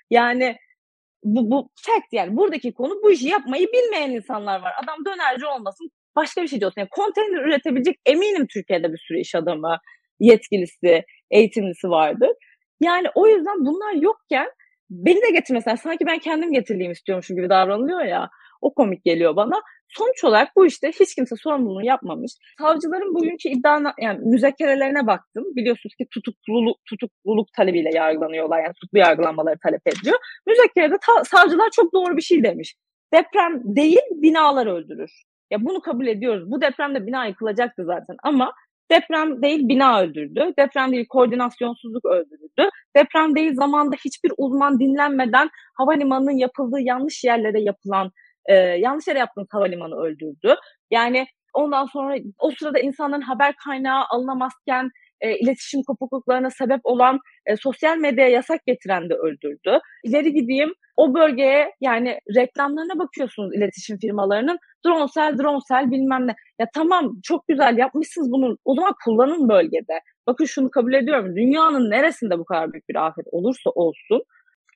Yani bu, bu fact yani buradaki konu bu işi yapmayı bilmeyen insanlar var. Adam dönerci olmasın başka bir şey olsun. Yani konteyner üretebilecek eminim Türkiye'de bir sürü iş adamı, yetkilisi, eğitimlisi vardır. Yani o yüzden bunlar yokken beni de getirmesen sanki ben kendim getireyim istiyormuşum gibi davranılıyor ya. O komik geliyor bana. Sonuç olarak bu işte hiç kimse sorumluluğunu yapmamış. Savcıların bugünkü iddia yani müzekkerelerine baktım. Biliyorsunuz ki tutukluluk, tutukluluk talebiyle yargılanıyorlar. Yani tutuklu yargılanmaları talep ediyor. Müzekkerede ta- savcılar çok doğru bir şey demiş. Deprem değil binalar öldürür. Ya bunu kabul ediyoruz. Bu depremde bina yıkılacaktı zaten ama Deprem değil bina öldürdü. Deprem değil koordinasyonsuzluk öldürdü. Deprem değil zamanda hiçbir uzman dinlenmeden havalimanının yapıldığı yanlış yerlere yapılan, e, yanlış yere yaptığınız havalimanı öldürdü. Yani ondan sonra o sırada insanların haber kaynağı alınamazken e, iletişim kopukluklarına sebep olan e, sosyal medyaya yasak getiren de öldürdü. İleri gideyim o bölgeye yani reklamlarına bakıyorsunuz iletişim firmalarının dronsel dronsel bilmem ne. Ya tamam çok güzel yapmışsınız bunu o zaman kullanın bölgede. Bakın şunu kabul ediyorum dünyanın neresinde bu kadar büyük bir afet olursa olsun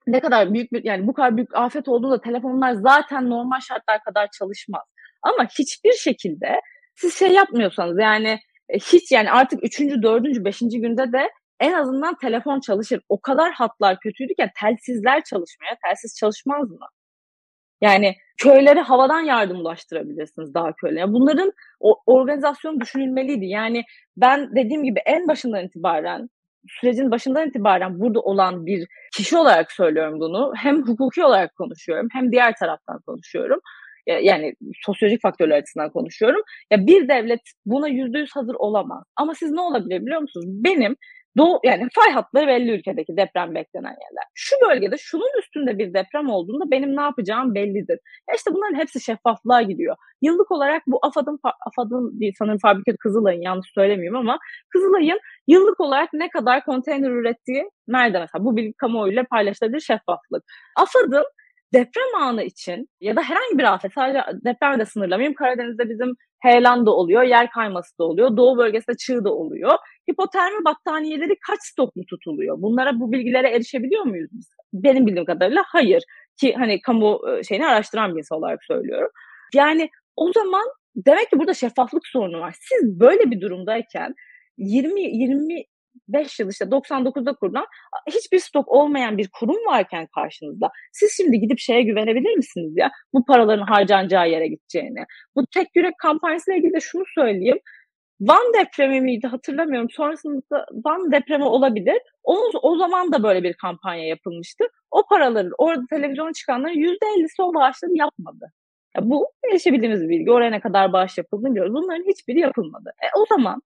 ne kadar büyük bir yani bu kadar büyük afet olduğunda telefonlar zaten normal şartlar kadar çalışmaz. Ama hiçbir şekilde siz şey yapmıyorsanız yani e, hiç yani artık üçüncü, dördüncü, beşinci günde de en azından telefon çalışır. O kadar hatlar kötüydü ki telsizler çalışmıyor. Telsiz çalışmaz mı? Yani köylere havadan yardım ulaştırabilirsiniz daha köyle. Yani bunların o, organizasyon düşünülmeliydi. Yani ben dediğim gibi en başından itibaren sürecin başından itibaren burada olan bir kişi olarak söylüyorum bunu. Hem hukuki olarak konuşuyorum hem diğer taraftan konuşuyorum yani sosyolojik faktörler açısından konuşuyorum. Ya bir devlet buna yüzde yüz hazır olamaz. Ama siz ne olabilir biliyor musunuz? Benim Doğu, yani fay hatları belli ülkedeki deprem beklenen yerler. Şu bölgede şunun üstünde bir deprem olduğunda benim ne yapacağım bellidir. Ya işte bunların hepsi şeffaflığa gidiyor. Yıllık olarak bu AFAD'ın, AFAD'ın sanırım fabrika Kızılay'ın yanlış söylemiyorum ama Kızılay'ın yıllık olarak ne kadar konteyner ürettiği nerede mesela bu bilgi kamuoyuyla paylaşılabilir şeffaflık. AFAD'ın deprem anı için ya da herhangi bir afet sadece depremde de sınırlamayayım. Karadeniz'de bizim heyelan da oluyor, yer kayması da oluyor, doğu bölgesinde çığ da oluyor. Hipotermi battaniyeleri kaç stok mu tutuluyor? Bunlara bu bilgilere erişebiliyor muyuz biz? Benim bildiğim kadarıyla hayır. Ki hani kamu e, şeyini araştıran bir insan olarak söylüyorum. Yani o zaman demek ki burada şeffaflık sorunu var. Siz böyle bir durumdayken 20 20 5 yıl işte 99'da kurulan hiçbir stok olmayan bir kurum varken karşınızda siz şimdi gidip şeye güvenebilir misiniz ya bu paraların harcanacağı yere gideceğini. Bu tek yürek kampanyasıyla ilgili de şunu söyleyeyim. Van depremi miydi hatırlamıyorum. Sonrasında Van depremi olabilir. O, o zaman da böyle bir kampanya yapılmıştı. O paraların orada televizyona çıkanların %50'si o bağışları yapmadı. Ya bu erişebildiğimiz bir bilgi. Oraya ne kadar bağış yapıldığını biliyoruz. Bunların hiçbiri yapılmadı. E, o zaman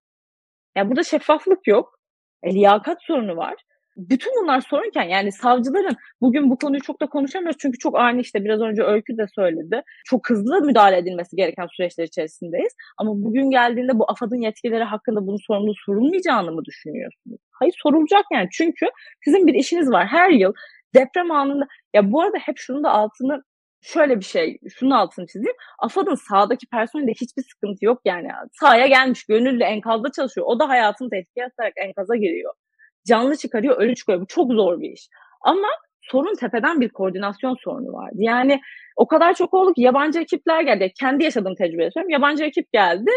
ya burada şeffaflık yok. E, liyakat sorunu var. Bütün bunlar sorunken yani savcıların bugün bu konuyu çok da konuşamıyoruz çünkü çok ani işte biraz önce Öykü de söyledi. Çok hızlı müdahale edilmesi gereken süreçler içerisindeyiz. Ama bugün geldiğinde bu AFAD'ın yetkileri hakkında bunun sorumlu sorulmayacağını mı düşünüyorsunuz? Hayır sorulacak yani çünkü sizin bir işiniz var. Her yıl deprem anında ya bu arada hep şunu da altını şöyle bir şey, şunun altını çizeyim. AFAD'ın sahadaki personelinde hiçbir sıkıntı yok yani. Sahaya gelmiş, gönüllü enkazda çalışıyor. O da hayatını tehlikeye atarak enkaza giriyor. Canlı çıkarıyor, ölü çıkıyor. Bu çok zor bir iş. Ama sorun tepeden bir koordinasyon sorunu vardı. Yani o kadar çok oldu ki yabancı ekipler geldi. Kendi yaşadığım tecrübe söylüyorum. Yabancı ekip geldi.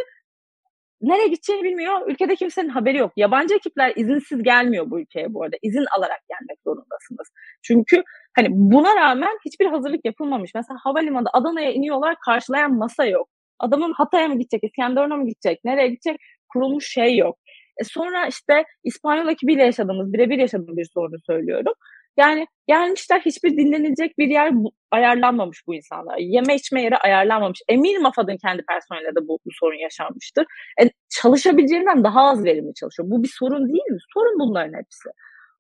Nereye gideceğini bilmiyor. Ülkede kimsenin haberi yok. Yabancı ekipler izinsiz gelmiyor bu ülkeye bu arada. İzin alarak gelmek zorundasınız. Çünkü Hani buna rağmen hiçbir hazırlık yapılmamış. Mesela havalimanında Adana'ya iniyorlar karşılayan masa yok. Adamın Hatay'a mı gidecek, İskenderun'a mı gidecek, nereye gidecek kurulmuş şey yok. E sonra işte İspanyol ekibiyle yaşadığımız, birebir yaşadığım bir sorunu söylüyorum. Yani gelmişler hiçbir dinlenilecek bir yer ayarlanmamış bu insanlara. Yeme içme yeri ayarlanmamış. Eminim AFAD'ın kendi personeliyle de bu, bu sorun yaşanmıştır. E, çalışabileceğinden daha az verimli çalışıyor. Bu bir sorun değil mi? Sorun bunların hepsi.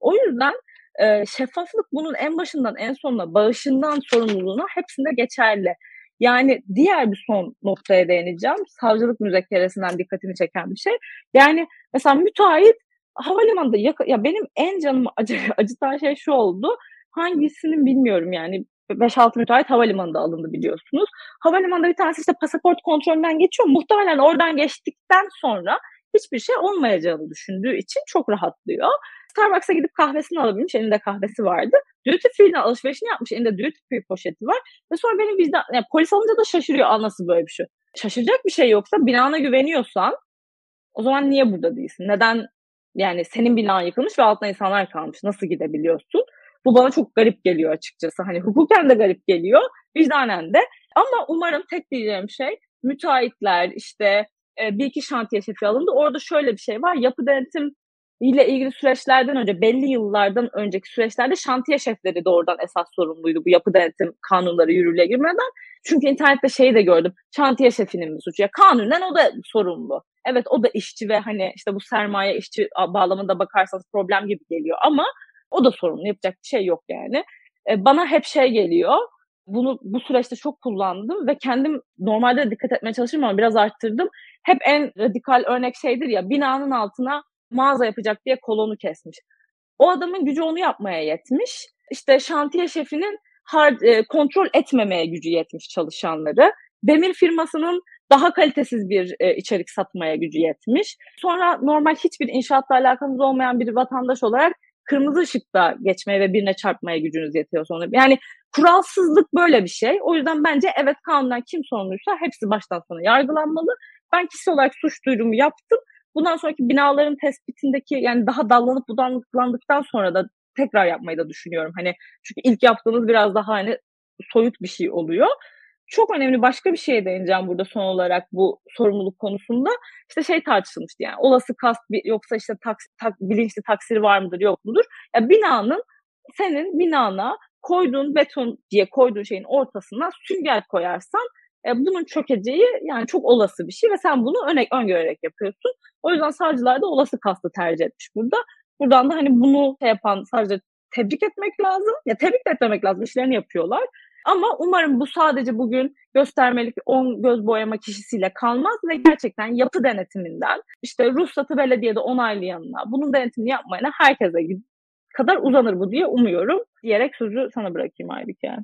O yüzden e, şeffaflık bunun en başından en sonuna, bağışından sorumluluğuna hepsinde geçerli. Yani diğer bir son noktaya değineceğim. Savcılık müzekkeresinden dikkatimi çeken bir şey. Yani mesela müteahhit havalimanında ya, ya benim en canımı acı, acıtan şey şu oldu. Hangisinin bilmiyorum yani 5-6 müteahhit havalimanında alındı biliyorsunuz. Havalimanında bir tanesi işte pasaport kontrolünden geçiyor. Muhtemelen oradan geçtikten sonra hiçbir şey olmayacağını düşündüğü için çok rahatlıyor. Starbucks'a gidip kahvesini alabilmiş. Elinde kahvesi vardı. Duty free'den alışverişini yapmış. Elinde duty free poşeti var. Ve sonra benim vicdan... Yani polis alınca da şaşırıyor. Al nasıl böyle bir şey. Şaşıracak bir şey yoksa binana güveniyorsan o zaman niye burada değilsin? Neden yani senin binan yıkılmış ve altında insanlar kalmış. Nasıl gidebiliyorsun? Bu bana çok garip geliyor açıkçası. Hani hukuken de garip geliyor. Vicdanen de. Ama umarım tek diyeceğim şey müteahhitler işte e, bir iki şantiye şefi alındı. Orada şöyle bir şey var. Yapı denetim ile ilgili süreçlerden önce belli yıllardan önceki süreçlerde şantiye şefleri doğrudan esas sorumluydu bu yapı denetim kanunları yürürlüğe girmeden. Çünkü internette şeyi de gördüm. Şantiye şefinin mi suçu? Ya kanunen o da sorumlu. Evet o da işçi ve hani işte bu sermaye işçi bağlamında bakarsanız problem gibi geliyor ama o da sorumlu. Yapacak bir şey yok yani. E, bana hep şey geliyor. Bunu bu süreçte çok kullandım ve kendim normalde dikkat etmeye çalışırım ama biraz arttırdım. Hep en radikal örnek şeydir ya binanın altına mağaza yapacak diye kolonu kesmiş. O adamın gücü onu yapmaya yetmiş. İşte şantiye şefinin hard, e, kontrol etmemeye gücü yetmiş çalışanları. Demir firmasının daha kalitesiz bir e, içerik satmaya gücü yetmiş. Sonra normal hiçbir inşaatla alakamız olmayan bir vatandaş olarak kırmızı ışıkta geçmeye ve birine çarpmaya gücünüz yetiyor sonra. Yani kuralsızlık böyle bir şey. O yüzden bence evet kanundan kim sorumluysa hepsi baştan sona yargılanmalı. Ben kişi olarak suç duyurumu yaptım. Bundan sonraki binaların tespitindeki yani daha dallanıp budaklandıktan sonra da tekrar yapmayı da düşünüyorum. Hani çünkü ilk yaptığınız biraz daha hani soyut bir şey oluyor. Çok önemli başka bir şeye değineceğim burada son olarak bu sorumluluk konusunda. İşte şey tartışılmıştı yani olası kast yoksa işte tak, tak, bilinçli taksiri var mıdır yok mudur? Ya binanın senin binana koyduğun beton diye koyduğun şeyin ortasına sünger koyarsan e, bunun çökeceği yani çok olası bir şey ve sen bunu öne, öngörerek yapıyorsun. O yüzden savcılar da olası kastı tercih etmiş burada. Buradan da hani bunu şey yapan sadece tebrik etmek lazım. Ya tebrik de etmemek lazım. işlerini yapıyorlar. Ama umarım bu sadece bugün göstermelik on göz boyama kişisiyle kalmaz ve gerçekten yapı denetiminden işte ruhsatı belediyede onaylayanına bunun denetimini yapmayana herkese kadar uzanır bu diye umuyorum diyerek sözü sana bırakayım Aybike.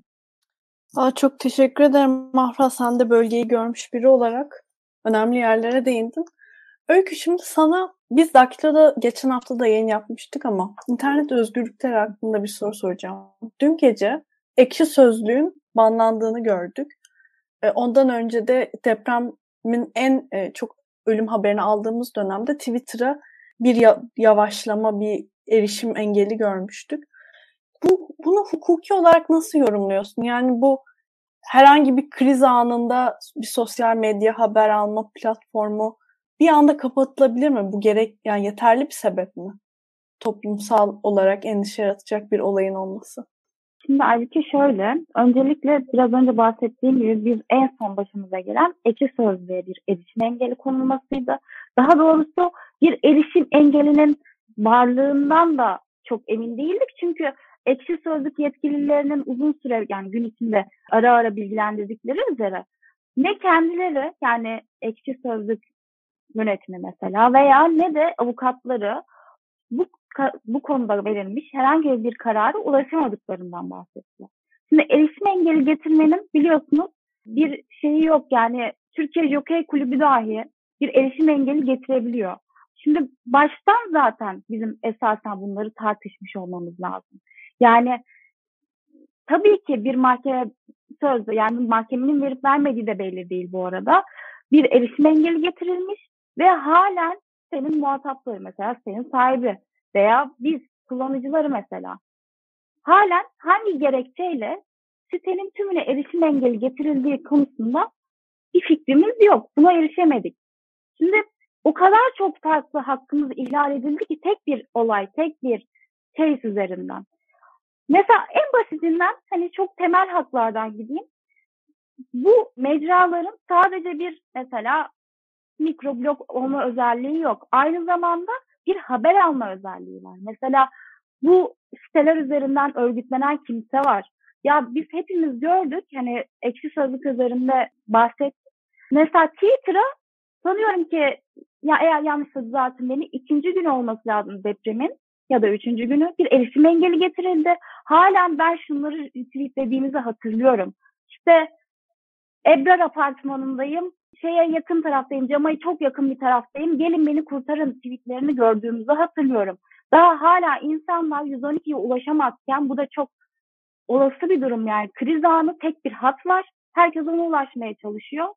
Aa, çok teşekkür ederim Mahra. Sen de bölgeyi görmüş biri olarak önemli yerlere değindin. Öykü şimdi sana biz Daktilo'da geçen hafta da yayın yapmıştık ama internet özgürlükleri hakkında bir soru soracağım. Dün gece Ekşi Sözlüğün banlandığını gördük. E, ondan önce de depremin en e, çok ölüm haberini aldığımız dönemde Twitter'a bir yavaşlama, bir erişim engeli görmüştük. Bu, bunu hukuki olarak nasıl yorumluyorsun? Yani bu herhangi bir kriz anında bir sosyal medya haber alma platformu bir anda kapatılabilir mi? Bu gerek yani yeterli bir sebep mi? Toplumsal olarak endişe yaratacak bir olayın olması. Şimdi Aybüke şöyle, öncelikle biraz önce bahsettiğim gibi biz en son başımıza gelen eki sözlüğe bir erişim engeli konulmasıydı. Daha doğrusu bir erişim engelinin varlığından da çok emin değildik. Çünkü ekşi sözlük yetkililerinin uzun süre yani gün içinde ara ara bilgilendirdikleri üzere ne kendileri yani ekşi sözlük yönetimi mesela veya ne de avukatları bu bu konuda verilmiş herhangi bir karara ulaşamadıklarından bahsettiler. Şimdi erişim engeli getirmenin biliyorsunuz bir şeyi yok yani Türkiye Jockey Kulübü dahi bir erişim engeli getirebiliyor. Şimdi baştan zaten bizim esasen bunları tartışmış olmamız lazım. Yani tabii ki bir mahkeme sözde yani mahkemenin verip vermediği de belli değil bu arada. Bir erişim engeli getirilmiş ve halen senin muhatapları mesela senin sahibi veya biz kullanıcıları mesela halen hangi gerekçeyle sitenin tümüne erişim engeli getirildiği konusunda bir fikrimiz yok. Buna erişemedik. Şimdi o kadar çok farklı hakkımız ihlal edildi ki tek bir olay, tek bir case üzerinden. Mesela en basitinden hani çok temel haklardan gideyim. Bu mecraların sadece bir mesela mikroblog olma özelliği yok. Aynı zamanda bir haber alma özelliği var. Mesela bu siteler üzerinden örgütlenen kimse var. Ya biz hepimiz gördük hani ekşi sözlük üzerinde bahsettik. Mesela Twitter'a sanıyorum ki ya eğer yanlış düzeltin beni ikinci gün olması lazım depremin ya da üçüncü günü bir erişim engeli getirildi. Halen ben şunları tweetlediğimizi hatırlıyorum. İşte Ebrar apartmanındayım şeye yakın taraftayım, Cama'ya çok yakın bir taraftayım. Gelin beni kurtarın tweetlerini gördüğümüzü hatırlıyorum. Daha hala insanlar 112'ye ulaşamazken bu da çok olası bir durum yani. Kriz anı tek bir hat var. Herkes ona ulaşmaya çalışıyor.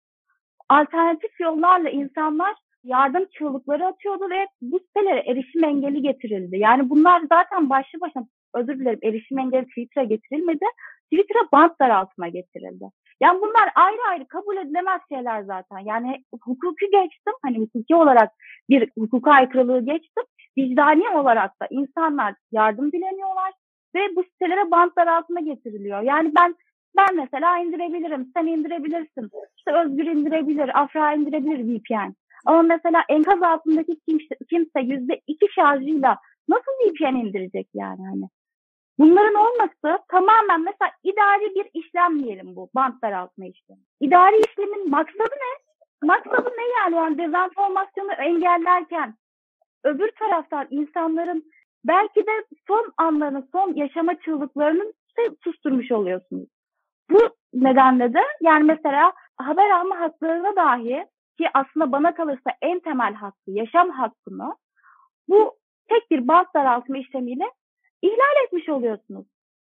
Alternatif yollarla insanlar yardım çığlıkları atıyordu ve bu sitelere erişim engeli getirildi. Yani bunlar zaten başlı başına özür dilerim erişim engeli Twitter'a getirilmedi. Twitter'a bant daraltma getirildi. Yani bunlar ayrı ayrı kabul edilemez şeyler zaten. Yani hukuki geçtim. Hani hukuki olarak bir hukuka aykırılığı geçtim. Vicdani olarak da insanlar yardım dileniyorlar ve bu sitelere bantlar altına getiriliyor. Yani ben ben mesela indirebilirim, sen indirebilirsin. İşte Özgür indirebilir, Afra indirebilir VPN. Ama mesela enkaz altındaki kimse, kimse yüzde iki şarjıyla nasıl VPN indirecek yani hani? Bunların olması tamamen mesela idari bir işlem diyelim bu bant daraltma işlemi. İdari işlemin maksadı ne? Maksadı ne yani? yani dezenformasyonu engellerken öbür taraftan insanların belki de son anlarını, son yaşama çığlıklarını susturmuş oluyorsunuz. Bu nedenle de yani mesela haber alma haklarına dahi ki aslında bana kalırsa en temel hakkı, yaşam hakkını bu tek bir bant daraltma işlemiyle ihlal etmiş oluyorsunuz.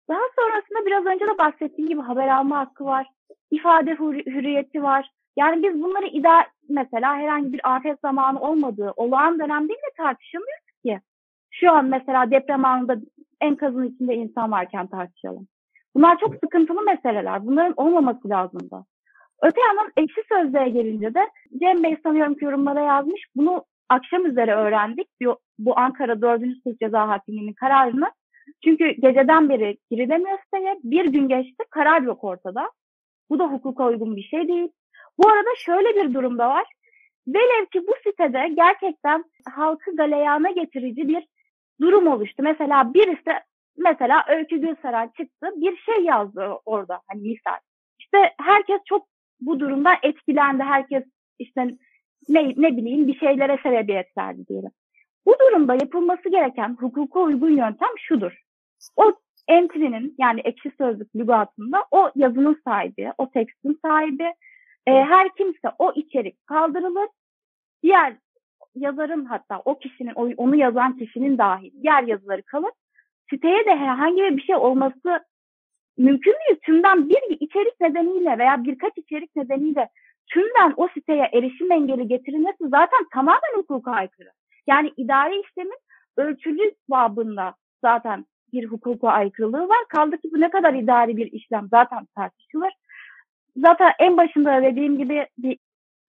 Daha sonrasında biraz önce de bahsettiğim gibi haber alma hakkı var, ifade hürriyeti var. Yani biz bunları ida mesela herhangi bir afet zamanı olmadığı olağan dönem değil de tartışamıyoruz ki. Şu an mesela deprem anında enkazın içinde insan varken tartışalım. Bunlar çok sıkıntılı meseleler. Bunların olmaması lazım da. Öte yandan ekşi sözlüğe gelince de Cem Bey sanıyorum ki yorumlara yazmış. Bunu akşam üzere öğrendik. Bu, Ankara 4. Sulh Ceza Hakimliği'nin kararını. Çünkü geceden beri girilemiyor siteye. Bir gün geçti karar yok ortada. Bu da hukuka uygun bir şey değil. Bu arada şöyle bir durum da var. Velev ki bu sitede gerçekten halkı galeyana getirici bir durum oluştu. Mesela birisi mesela Öykü Gülsaray çıktı bir şey yazdı orada hani misal. İşte herkes çok bu durumdan etkilendi. Herkes işte ne, ne bileyim bir şeylere sebebiyet verdi diyelim. Bu durumda yapılması gereken hukuka uygun yöntem şudur. O entry'nin yani ekşi sözlük lügatında o yazının sahibi, o tekstin sahibi. E, her kimse o içerik kaldırılır. Diğer yazarın hatta o kişinin, onu yazan kişinin dahil diğer yazıları kalır. Siteye de herhangi bir şey olması mümkün değil. Tümden bir içerik nedeniyle veya birkaç içerik nedeniyle tümden o siteye erişim engeli getirilmesi zaten tamamen hukuka aykırı. Yani idari işlemin ölçülü babında zaten bir hukuka aykırılığı var. Kaldı ki bu ne kadar idari bir işlem zaten tartışılır. Zaten en başında dediğim gibi bir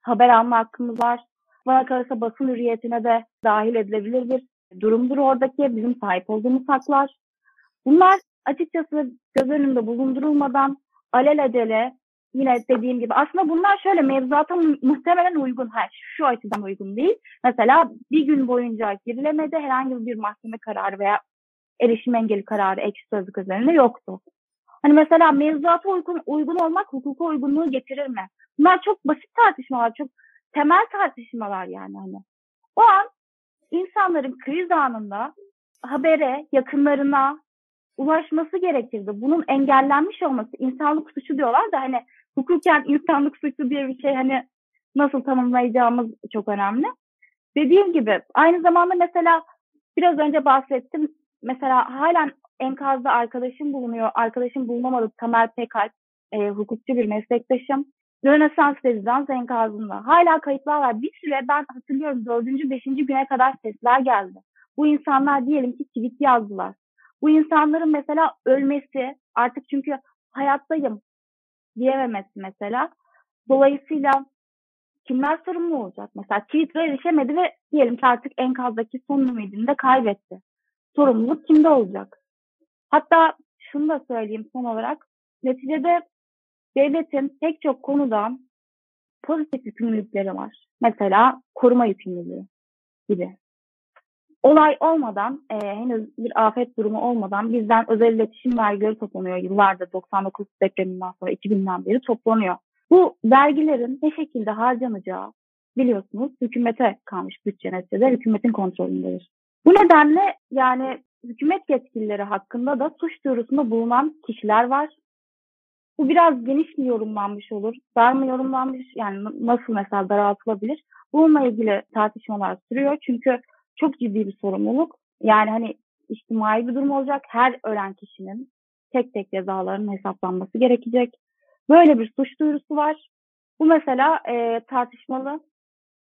haber alma hakkımız var. Bana kalırsa basın hürriyetine de dahil edilebilir bir durumdur oradaki bizim sahip olduğumuz haklar. Bunlar açıkçası göz önünde bulundurulmadan alelacele yine dediğim gibi aslında bunlar şöyle mevzuata muhtemelen uygun. her şu açıdan uygun değil. Mesela bir gün boyunca girilemedi herhangi bir mahkeme kararı veya erişim engeli kararı ekşi sözlük üzerinde yoktu. Hani mesela mevzuata uygun, uygun olmak hukuka uygunluğu getirir mi? Bunlar çok basit tartışmalar, çok temel tartışmalar yani hani. O an insanların kriz anında habere, yakınlarına ulaşması gerekirdi. Bunun engellenmiş olması insanlık suçu diyorlar da hani hukuken insanlık suçu diye bir şey hani nasıl tanımlayacağımız çok önemli. Dediğim gibi aynı zamanda mesela biraz önce bahsettim. Mesela halen enkazda arkadaşım bulunuyor. Arkadaşım bulunamadı. Tamer Pekal, e, hukukçu bir meslektaşım. Rönesans rezidans enkazında. Hala kayıtlar var. Bir süre ben hatırlıyorum dördüncü, beşinci güne kadar sesler geldi. Bu insanlar diyelim ki tweet yazdılar. Bu insanların mesela ölmesi artık çünkü hayattayım diyememesi mesela. Dolayısıyla kimler sorumlu olacak? Mesela Twitter'a erişemedi ve diyelim ki artık enkazdaki son ümidini de kaybetti. Sorumluluk kimde olacak? Hatta şunu da söyleyeyim son olarak. Neticede devletin pek çok konuda pozitif yükümlülükleri var. Mesela koruma yükümlülüğü gibi. Olay olmadan, e, henüz bir afet durumu olmadan bizden özel iletişim vergileri toplanıyor. Yıllardır 99 depreminden sonra 2000'den beri toplanıyor. Bu vergilerin ne şekilde harcanacağı biliyorsunuz hükümete kalmış bütçe neticede hükümetin kontrolündedir. Bu nedenle yani hükümet yetkilileri hakkında da suç duyurusunda bulunan kişiler var. Bu biraz geniş mi yorumlanmış olur? Dar mı yorumlanmış? Yani nasıl mesela daraltılabilir? Bununla ilgili tartışmalar sürüyor. Çünkü çok ciddi bir sorumluluk. Yani hani içtimai bir durum olacak. Her ölen kişinin tek tek cezalarının hesaplanması gerekecek. Böyle bir suç duyurusu var. Bu mesela e, tartışmalı.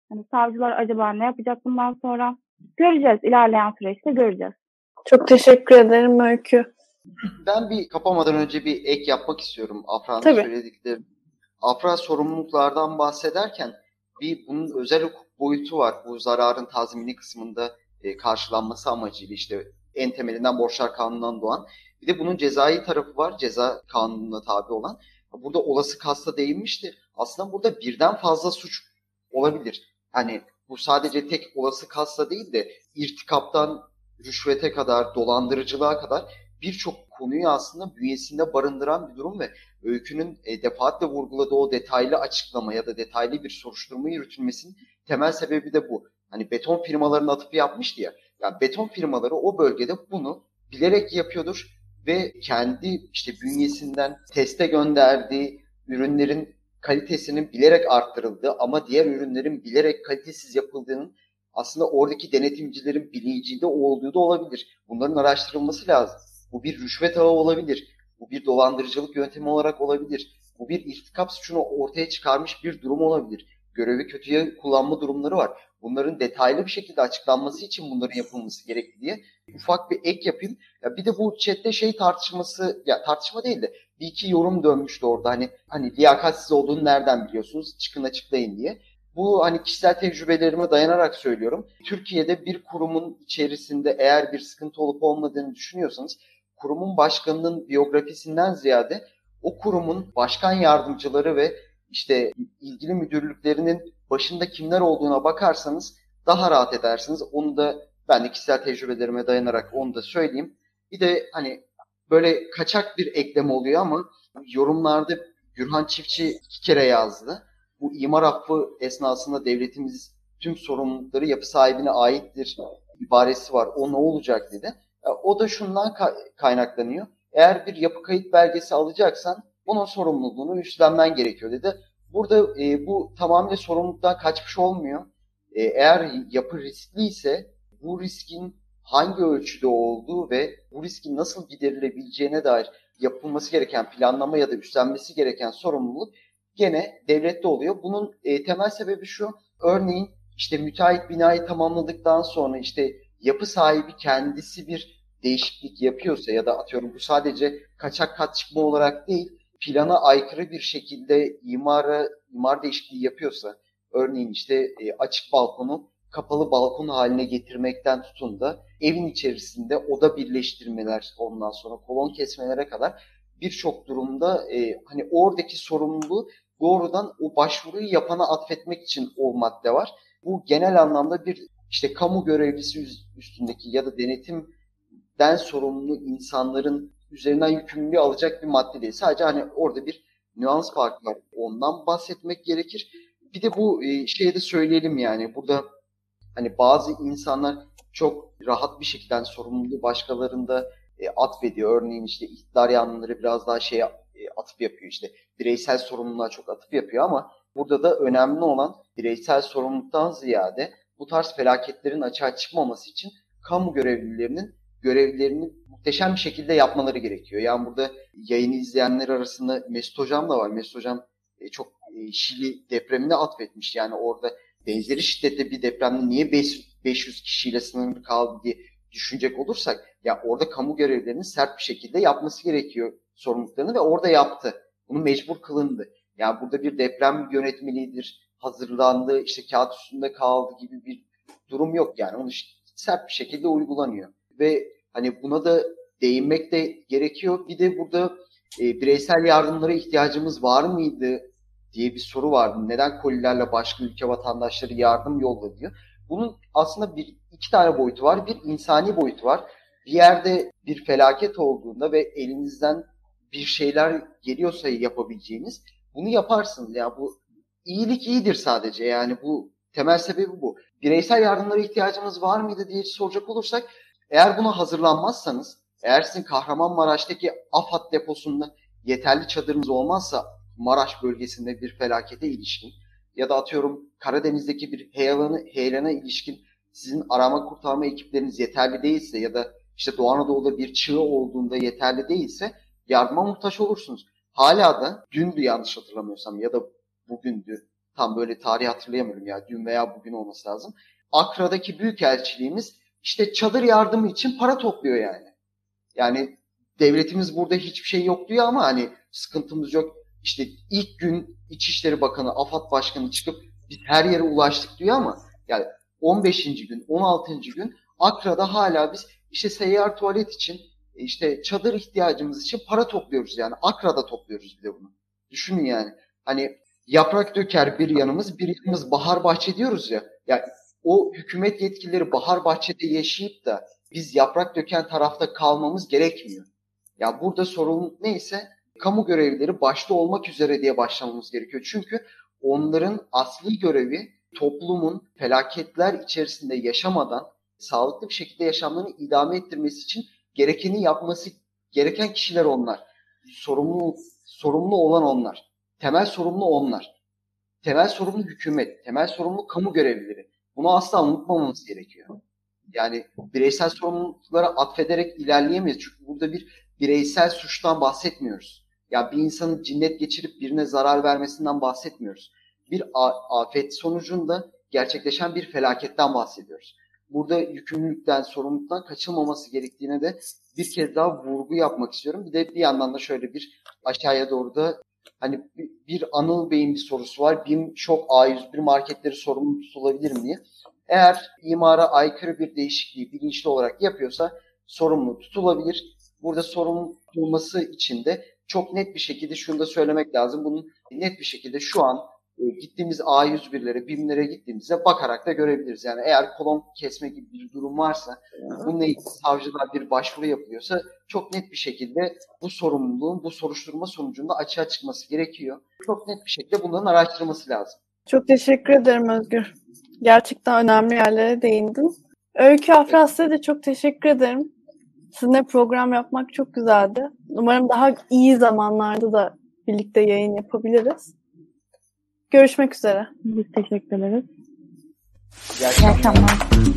Hani savcılar acaba ne yapacak bundan sonra? Göreceğiz. İlerleyen süreçte göreceğiz. Çok teşekkür ederim Öykü. Ben bir kapamadan önce bir ek yapmak istiyorum Afra'nın söyledikleri. Afra sorumluluklardan bahsederken bir bunun özel hukuk boyutu var. Bu zararın tazmini kısmında e, karşılanması amacıyla işte en temelinden borçlar kanunundan doğan. Bir de bunun cezai tarafı var. Ceza kanununa tabi olan. Burada olası kasta değinmişti. Aslında burada birden fazla suç olabilir. Hani bu sadece tek olası kasta değil de irtikaptan rüşvete kadar, dolandırıcılığa kadar birçok konuyu aslında bünyesinde barındıran bir durum ve öykünün e, defaatle vurguladığı o detaylı açıklama ya da detaylı bir soruşturma yürütülmesinin temel sebebi de bu. Hani beton firmalarının atıfı yapmıştı ya. Yani beton firmaları o bölgede bunu bilerek yapıyordur ve kendi işte bünyesinden teste gönderdiği ürünlerin kalitesinin bilerek arttırıldığı ama diğer ürünlerin bilerek kalitesiz yapıldığının aslında oradaki denetimcilerin bilincinde olduğu da olabilir. Bunların araştırılması lazım. Bu bir rüşvet ağı olabilir. Bu bir dolandırıcılık yöntemi olarak olabilir. Bu bir irtikap suçunu ortaya çıkarmış bir durum olabilir. Görevi kötüye kullanma durumları var. Bunların detaylı bir şekilde açıklanması için bunların yapılması gerekli diye ufak bir ek yapayım. Ya bir de bu chatte şey tartışması, ya tartışma değil de bir iki yorum dönmüştü orada. Hani hani liyakatsiz olduğunu nereden biliyorsunuz? Çıkın açıklayın diye. Bu hani kişisel tecrübelerime dayanarak söylüyorum. Türkiye'de bir kurumun içerisinde eğer bir sıkıntı olup olmadığını düşünüyorsanız kurumun başkanının biyografisinden ziyade o kurumun başkan yardımcıları ve işte ilgili müdürlüklerinin başında kimler olduğuna bakarsanız daha rahat edersiniz. Onu da ben de kişisel tecrübelerime dayanarak onu da söyleyeyim. Bir de hani böyle kaçak bir ekleme oluyor ama yorumlarda Gürhan Çiftçi iki kere yazdı. Bu imar affı esnasında devletimiz tüm sorumlulukları yapı sahibine aittir ibaresi var. O ne olacak dedi. O da şundan kaynaklanıyor. Eğer bir yapı kayıt belgesi alacaksan bunun sorumluluğunu üstlenmen gerekiyor dedi. Burada e, bu tamamen sorumluluktan kaçmış olmuyor. E, eğer yapı riskli ise bu riskin hangi ölçüde olduğu ve bu riskin nasıl giderilebileceğine dair yapılması gereken planlama ya da üstlenmesi gereken sorumluluk gene devlette oluyor. Bunun e, temel sebebi şu. Örneğin işte müteahhit binayı tamamladıktan sonra işte yapı sahibi kendisi bir değişiklik yapıyorsa ya da atıyorum bu sadece kaçak kat çıkma olarak değil plana aykırı bir şekilde imara imar değişikliği yapıyorsa örneğin işte e, açık balkonu kapalı balkon haline getirmekten tutun da evin içerisinde oda birleştirmeler ondan sonra kolon kesmelere kadar birçok durumda e, hani oradaki sorumluluğu doğrudan o başvuruyu yapana atfetmek için o madde var. Bu genel anlamda bir işte kamu görevlisi üstündeki ya da denetimden sorumlu insanların üzerinden yükümlülüğü alacak bir madde değil. Sadece hani orada bir nüans farkı var. Ondan bahsetmek gerekir. Bir de bu e, şeyi de söyleyelim yani burada hani bazı insanlar çok rahat bir şekilde hani sorumluluğu başkalarında e, atfediyor. Örneğin işte iktidar yanlıları biraz daha şeye atıp yapıyor işte bireysel sorumluluğa çok atıp yapıyor ama burada da önemli olan bireysel sorumluluktan ziyade bu tarz felaketlerin açığa çıkmaması için kamu görevlilerinin görevlerini muhteşem bir şekilde yapmaları gerekiyor. Yani burada yayını izleyenler arasında Mesut Hocam da var. Mesut Hocam e, çok e, Şili depremine atfetmiş. Yani orada benzeri şiddette bir depremde niye 500 kişiyle sınırlı kaldı diye düşünecek olursak ya orada kamu görevlerinin sert bir şekilde yapması gerekiyor sorumluluklarını ve orada yaptı. Bunu mecbur kılındı. Yani burada bir deprem yönetmeliğidir, hazırlandı, işte kağıt üstünde kaldı gibi bir durum yok yani. Onu sert bir şekilde uygulanıyor. Ve hani buna da değinmek de gerekiyor. Bir de burada e, bireysel yardımlara ihtiyacımız var mıydı diye bir soru vardı. Neden kolilerle başka ülke vatandaşları yardım yolladı. Bunun aslında bir iki tane boyutu var. Bir insani boyutu var. Bir yerde bir felaket olduğunda ve elinizden bir şeyler geliyorsa yapabileceğiniz bunu yaparsınız. Yani bu iyilik iyidir sadece. Yani bu temel sebebi bu. Bireysel yardımlara ihtiyacımız var mıydı diye soracak olursak eğer buna hazırlanmazsanız eğer sizin Kahramanmaraş'taki AFAD deposunda yeterli çadırınız olmazsa Maraş bölgesinde bir felakete ilişkin ya da atıyorum Karadeniz'deki bir heyelana, heyelana ilişkin sizin arama kurtarma ekipleriniz yeterli değilse ya da işte Doğu Anadolu'da bir çığ olduğunda yeterli değilse yardıma muhtaç olursunuz. Hala da dündü yanlış hatırlamıyorsam ya da bugündü. Tam böyle tarih hatırlayamıyorum ya dün veya bugün olması lazım. Akra'daki büyükelçiliğimiz işte çadır yardımı için para topluyor yani. Yani devletimiz burada hiçbir şey yok diyor ama hani sıkıntımız yok. İşte ilk gün İçişleri Bakanı, AFAD Başkanı çıkıp biz her yere ulaştık diyor ama yani 15. gün, 16. gün Akra'da hala biz işte seyyar tuvalet için işte çadır ihtiyacımız için para topluyoruz yani. Akra'da topluyoruz bir de bunu. Düşünün yani. Hani yaprak döker bir yanımız, bir yanımız bahar bahçe diyoruz ya. Yani o hükümet yetkilileri bahar bahçede yaşayıp da biz yaprak döken tarafta kalmamız gerekmiyor. Ya yani burada sorun neyse kamu görevlileri başta olmak üzere diye başlamamız gerekiyor. Çünkü onların asli görevi toplumun felaketler içerisinde yaşamadan sağlıklı bir şekilde yaşamlarını idame ettirmesi için gerekeni yapması gereken kişiler onlar. Sorumlu sorumlu olan onlar. Temel sorumlu onlar. Temel sorumlu hükümet, temel sorumlu kamu görevlileri. Bunu asla unutmamamız gerekiyor. Yani bireysel sorumluluklara atfederek ilerleyemeyiz. Çünkü burada bir bireysel suçtan bahsetmiyoruz. Ya bir insanın cinnet geçirip birine zarar vermesinden bahsetmiyoruz. Bir afet sonucunda gerçekleşen bir felaketten bahsediyoruz. Burada yükümlülükten, sorumluluktan kaçılmaması gerektiğine de bir kez daha vurgu yapmak istiyorum. Bir de bir yandan da şöyle bir aşağıya doğru da hani bir Anıl Bey'in bir sorusu var. BİM şok A101 marketleri sorumlu tutulabilir mi diye. Eğer imara aykırı bir değişikliği bilinçli olarak yapıyorsa sorumlu tutulabilir. Burada sorumlu tutulması için de çok net bir şekilde şunu da söylemek lazım. Bunun net bir şekilde şu an gittiğimiz A101'lere, BİM'lere gittiğimizde bakarak da görebiliriz. Yani eğer kolon kesme gibi bir durum varsa, bununla ilgili savcılar bir başvuru yapıyorsa çok net bir şekilde bu sorumluluğun, bu soruşturma sonucunda açığa çıkması gerekiyor. Çok net bir şekilde bunların araştırılması lazım. Çok teşekkür ederim Özgür. Gerçekten önemli yerlere değindin. Öykü Afras'ta da çok teşekkür ederim. Sizinle program yapmak çok güzeldi. Umarım daha iyi zamanlarda da birlikte yayın yapabiliriz. Görüşmek üzere. Biz teşekkür ederiz. İyi akşamlar. İyi akşamlar.